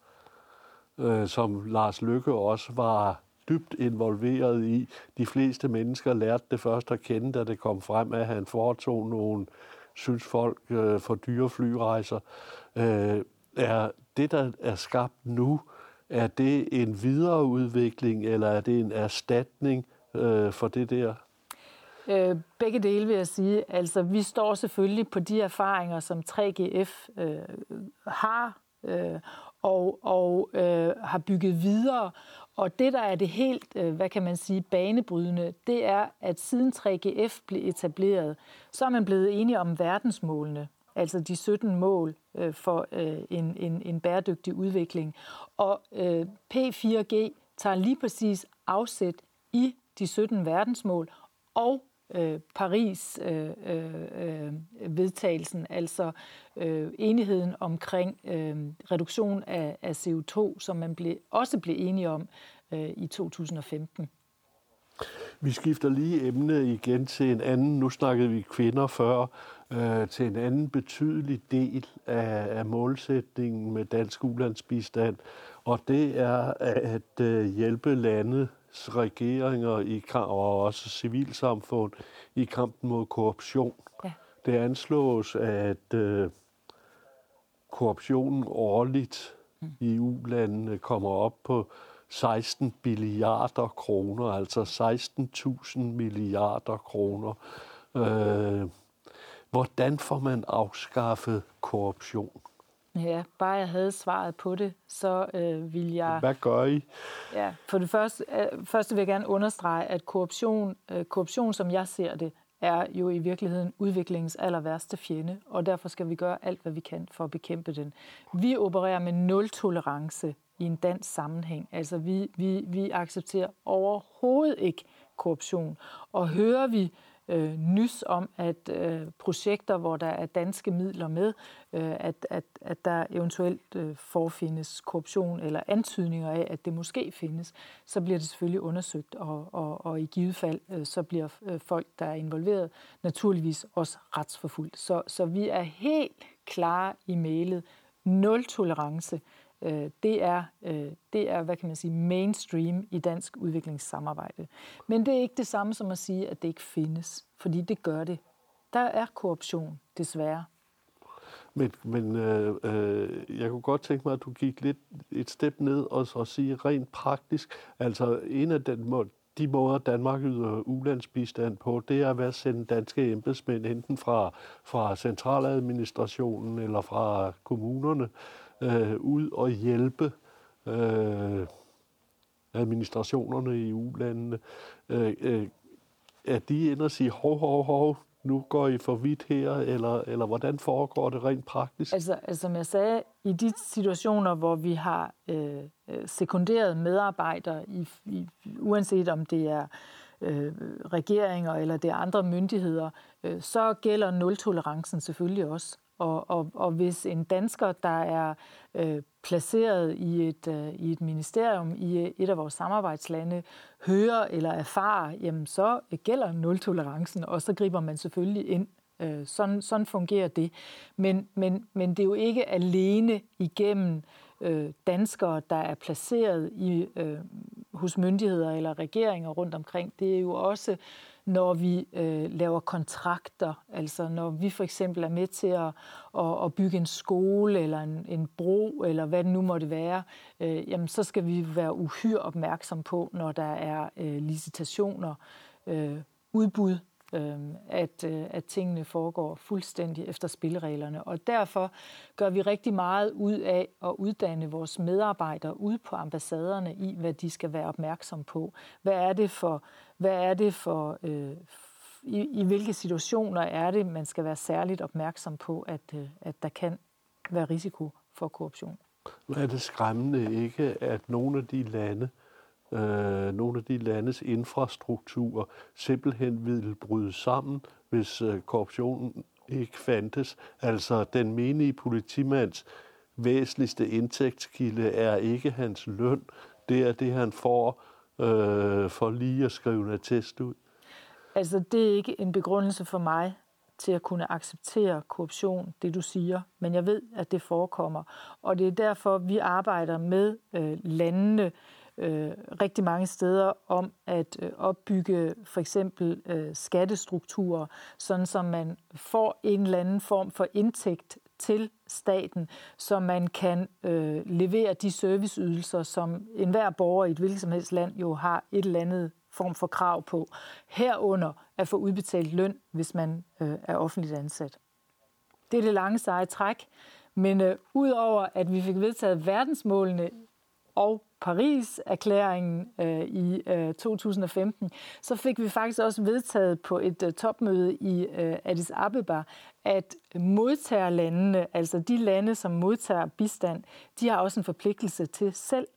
øh, som Lars Lykke også var dybt involveret i. De fleste mennesker lærte det først at kende, da det kom frem, at han foretog nogle, synes folk, øh, for dyre flyrejser. Øh, er det, der er skabt nu, er det en videreudvikling, eller er det en erstatning øh, for det der? Øh, begge dele vil jeg sige. Altså, vi står selvfølgelig på de erfaringer, som 3GF øh, har øh, og, og øh, har bygget videre. Og det, der er det helt, øh, hvad kan man sige, banebrydende, det er, at siden 3GF blev etableret, så er man blevet enige om verdensmålene, altså de 17 mål øh, for øh, en, en, en bæredygtig udvikling. Og P4G tager lige præcis afsæt i de 17 verdensmål og øh, Paris øh, øh, øh, vedtagelsen, altså øh, enigheden omkring øh, reduktion af, af CO2, som man ble, også blev enige om øh, i 2015. Vi skifter lige emne igen til en anden, nu snakkede vi kvinder før, øh, til en anden betydelig del af, af målsætningen med dansk ulandsbistand, og det er at øh, hjælpe lande regeringer i, og også civilsamfund i kampen mod korruption. Ja. Det anslås, at øh, korruptionen årligt mm. i ulandene kommer op på 16 billiarder kroner, altså 16.000 milliarder kroner. Øh, hvordan får man afskaffet korruption? Ja, bare jeg havde svaret på det, så øh, vil jeg... Hvad gør I? Ja, for det første, øh, første vil jeg gerne understrege, at korruption, øh, korruption, som jeg ser det, er jo i virkeligheden udviklingens aller værste fjende, og derfor skal vi gøre alt, hvad vi kan for at bekæmpe den. Vi opererer med nul tolerance i en dansk sammenhæng. Altså vi, vi, vi accepterer overhovedet ikke korruption. Og hører vi øh, Øh, nys om, at øh, projekter, hvor der er danske midler med, øh, at, at, at der eventuelt øh, forfindes korruption eller antydninger af, at det måske findes, så bliver det selvfølgelig undersøgt, og, og, og i givet fald, øh, så bliver øh, folk, der er involveret, naturligvis også retsforfulgt. Så, så vi er helt klare i mailet. Nul tolerance Øh, Øh, det er, øh, det er, hvad kan man sige, mainstream i dansk udviklingssamarbejde. Men det er ikke det samme som at sige, at det ikke findes, fordi det gør det. Der er korruption, desværre. Men, men øh, øh, jeg kunne godt tænke mig, at du gik lidt et step ned og så sige rent praktisk. Altså en af den må, de måder, Danmark yder ulandsbistand på, det er at sende danske embedsmænd enten fra, fra centraladministrationen eller fra kommunerne øh, ud og hjælpe øh, administrationerne i ulandene. Øh, øh, er de inde og sige, hov, hov, hov, nu går I for vidt her, eller, eller hvordan foregår det rent praktisk? Altså, altså som jeg sagde, i de situationer, hvor vi har øh, øh sekunderet medarbejdere, i, i, uanset om det er øh, regeringer eller det er andre myndigheder, øh, så gælder nul-tolerancen selvfølgelig også. Og, og, og hvis en dansker, der er øh, placeret i et, øh, i et ministerium i øh, et af vores samarbejdslande, hører eller erfarer, jamen så gælder nul-tolerancen, og så griber man selvfølgelig ind. Øh, sådan, sådan fungerer det. Men, men, men det er jo ikke alene igennem øh, danskere, der er placeret i, øh, hos myndigheder eller regeringer rundt omkring. Det er jo også når vi øh, laver kontrakter, altså når vi for eksempel er med til at, at, at bygge en skole eller en, en bro, eller hvad det nu måtte være, øh, jamen så skal vi være uhyre opmærksom på, når der er øh, licitationer, øh, udbud, øh, at, øh, at tingene foregår fuldstændig efter spillereglerne. Og derfor gør vi rigtig meget ud af at uddanne vores medarbejdere ude på ambassaderne i, hvad de skal være opmærksom på. Hvad er det for hvad er det for, øh, i, i hvilke situationer er det, man skal være særligt opmærksom på, at, øh, at der kan være risiko for korruption? Er det skræmmende ikke, at nogle af de lande, øh, nogle af de landes infrastruktur simpelthen ville bryde sammen, hvis øh, korruptionen ikke fandtes. Altså den menige politimands væsentligste indtægtskilde er ikke hans løn, det er det, han får øh, for lige at skrive en attest ud. Altså, det er ikke en begrundelse for mig til at kunne acceptere korruption, det du siger, men jeg ved, at det forekommer. Og det er derfor, vi arbejder med øh, landene øh, rigtig mange steder om at øh, opbygge for eksempel øh, skattestrukturer, sådan som man får en eller anden form for indtægt til staten, så man kan øh, levere de serviceydelser, som enhver borger i et hvilket som helst land jo har et eller andet form for krav på. Herunder at få udbetalt løn, hvis man øh, er offentligt ansat. Det er det lange seje træk. Men øh, udover at vi fik vedtaget verdensmålene og Paris-erklæringen øh, i øh, 2015, så fik vi faktisk også vedtaget på et øh, topmøde i øh, Addis Abeba, at modtagerlandene, altså de lande, som modtager bistand, de har også en forpligtelse til selv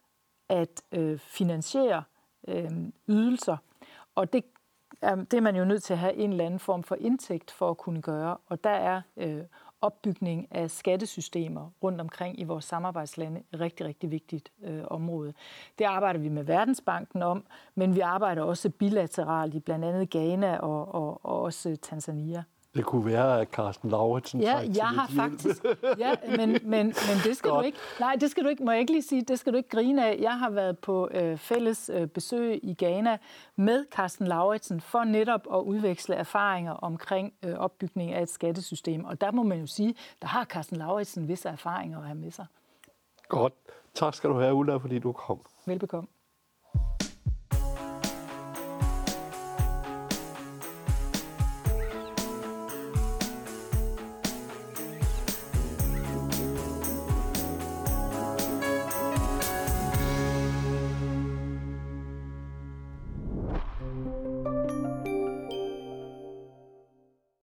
at øh, finansiere øh, ydelser. Og det, øh, det er man jo nødt til at have en eller anden form for indtægt for at kunne gøre. Og der er øh, opbygning af skattesystemer rundt omkring i vores samarbejdslande et rigtig, rigtig vigtigt øh, område. Det arbejder vi med Verdensbanken om, men vi arbejder også bilateralt i blandt andet Ghana og, og, og også Tanzania. Det kunne være, at Carsten Lauritsen Ja, jeg har hjælp. faktisk... Ja, men, men, men det skal Godt. du ikke... Nej, det skal du ikke... Må jeg ikke lige sige, det skal du ikke grine af. Jeg har været på øh, fælles øh, besøg i Ghana med Carsten Lauritsen for netop at udveksle erfaringer omkring øh, opbygning af et skattesystem. Og der må man jo sige, der har Carsten Lauritsen visse erfaringer at have med sig. Godt. Tak skal du have, Ulla, fordi du kom. Velbekomme.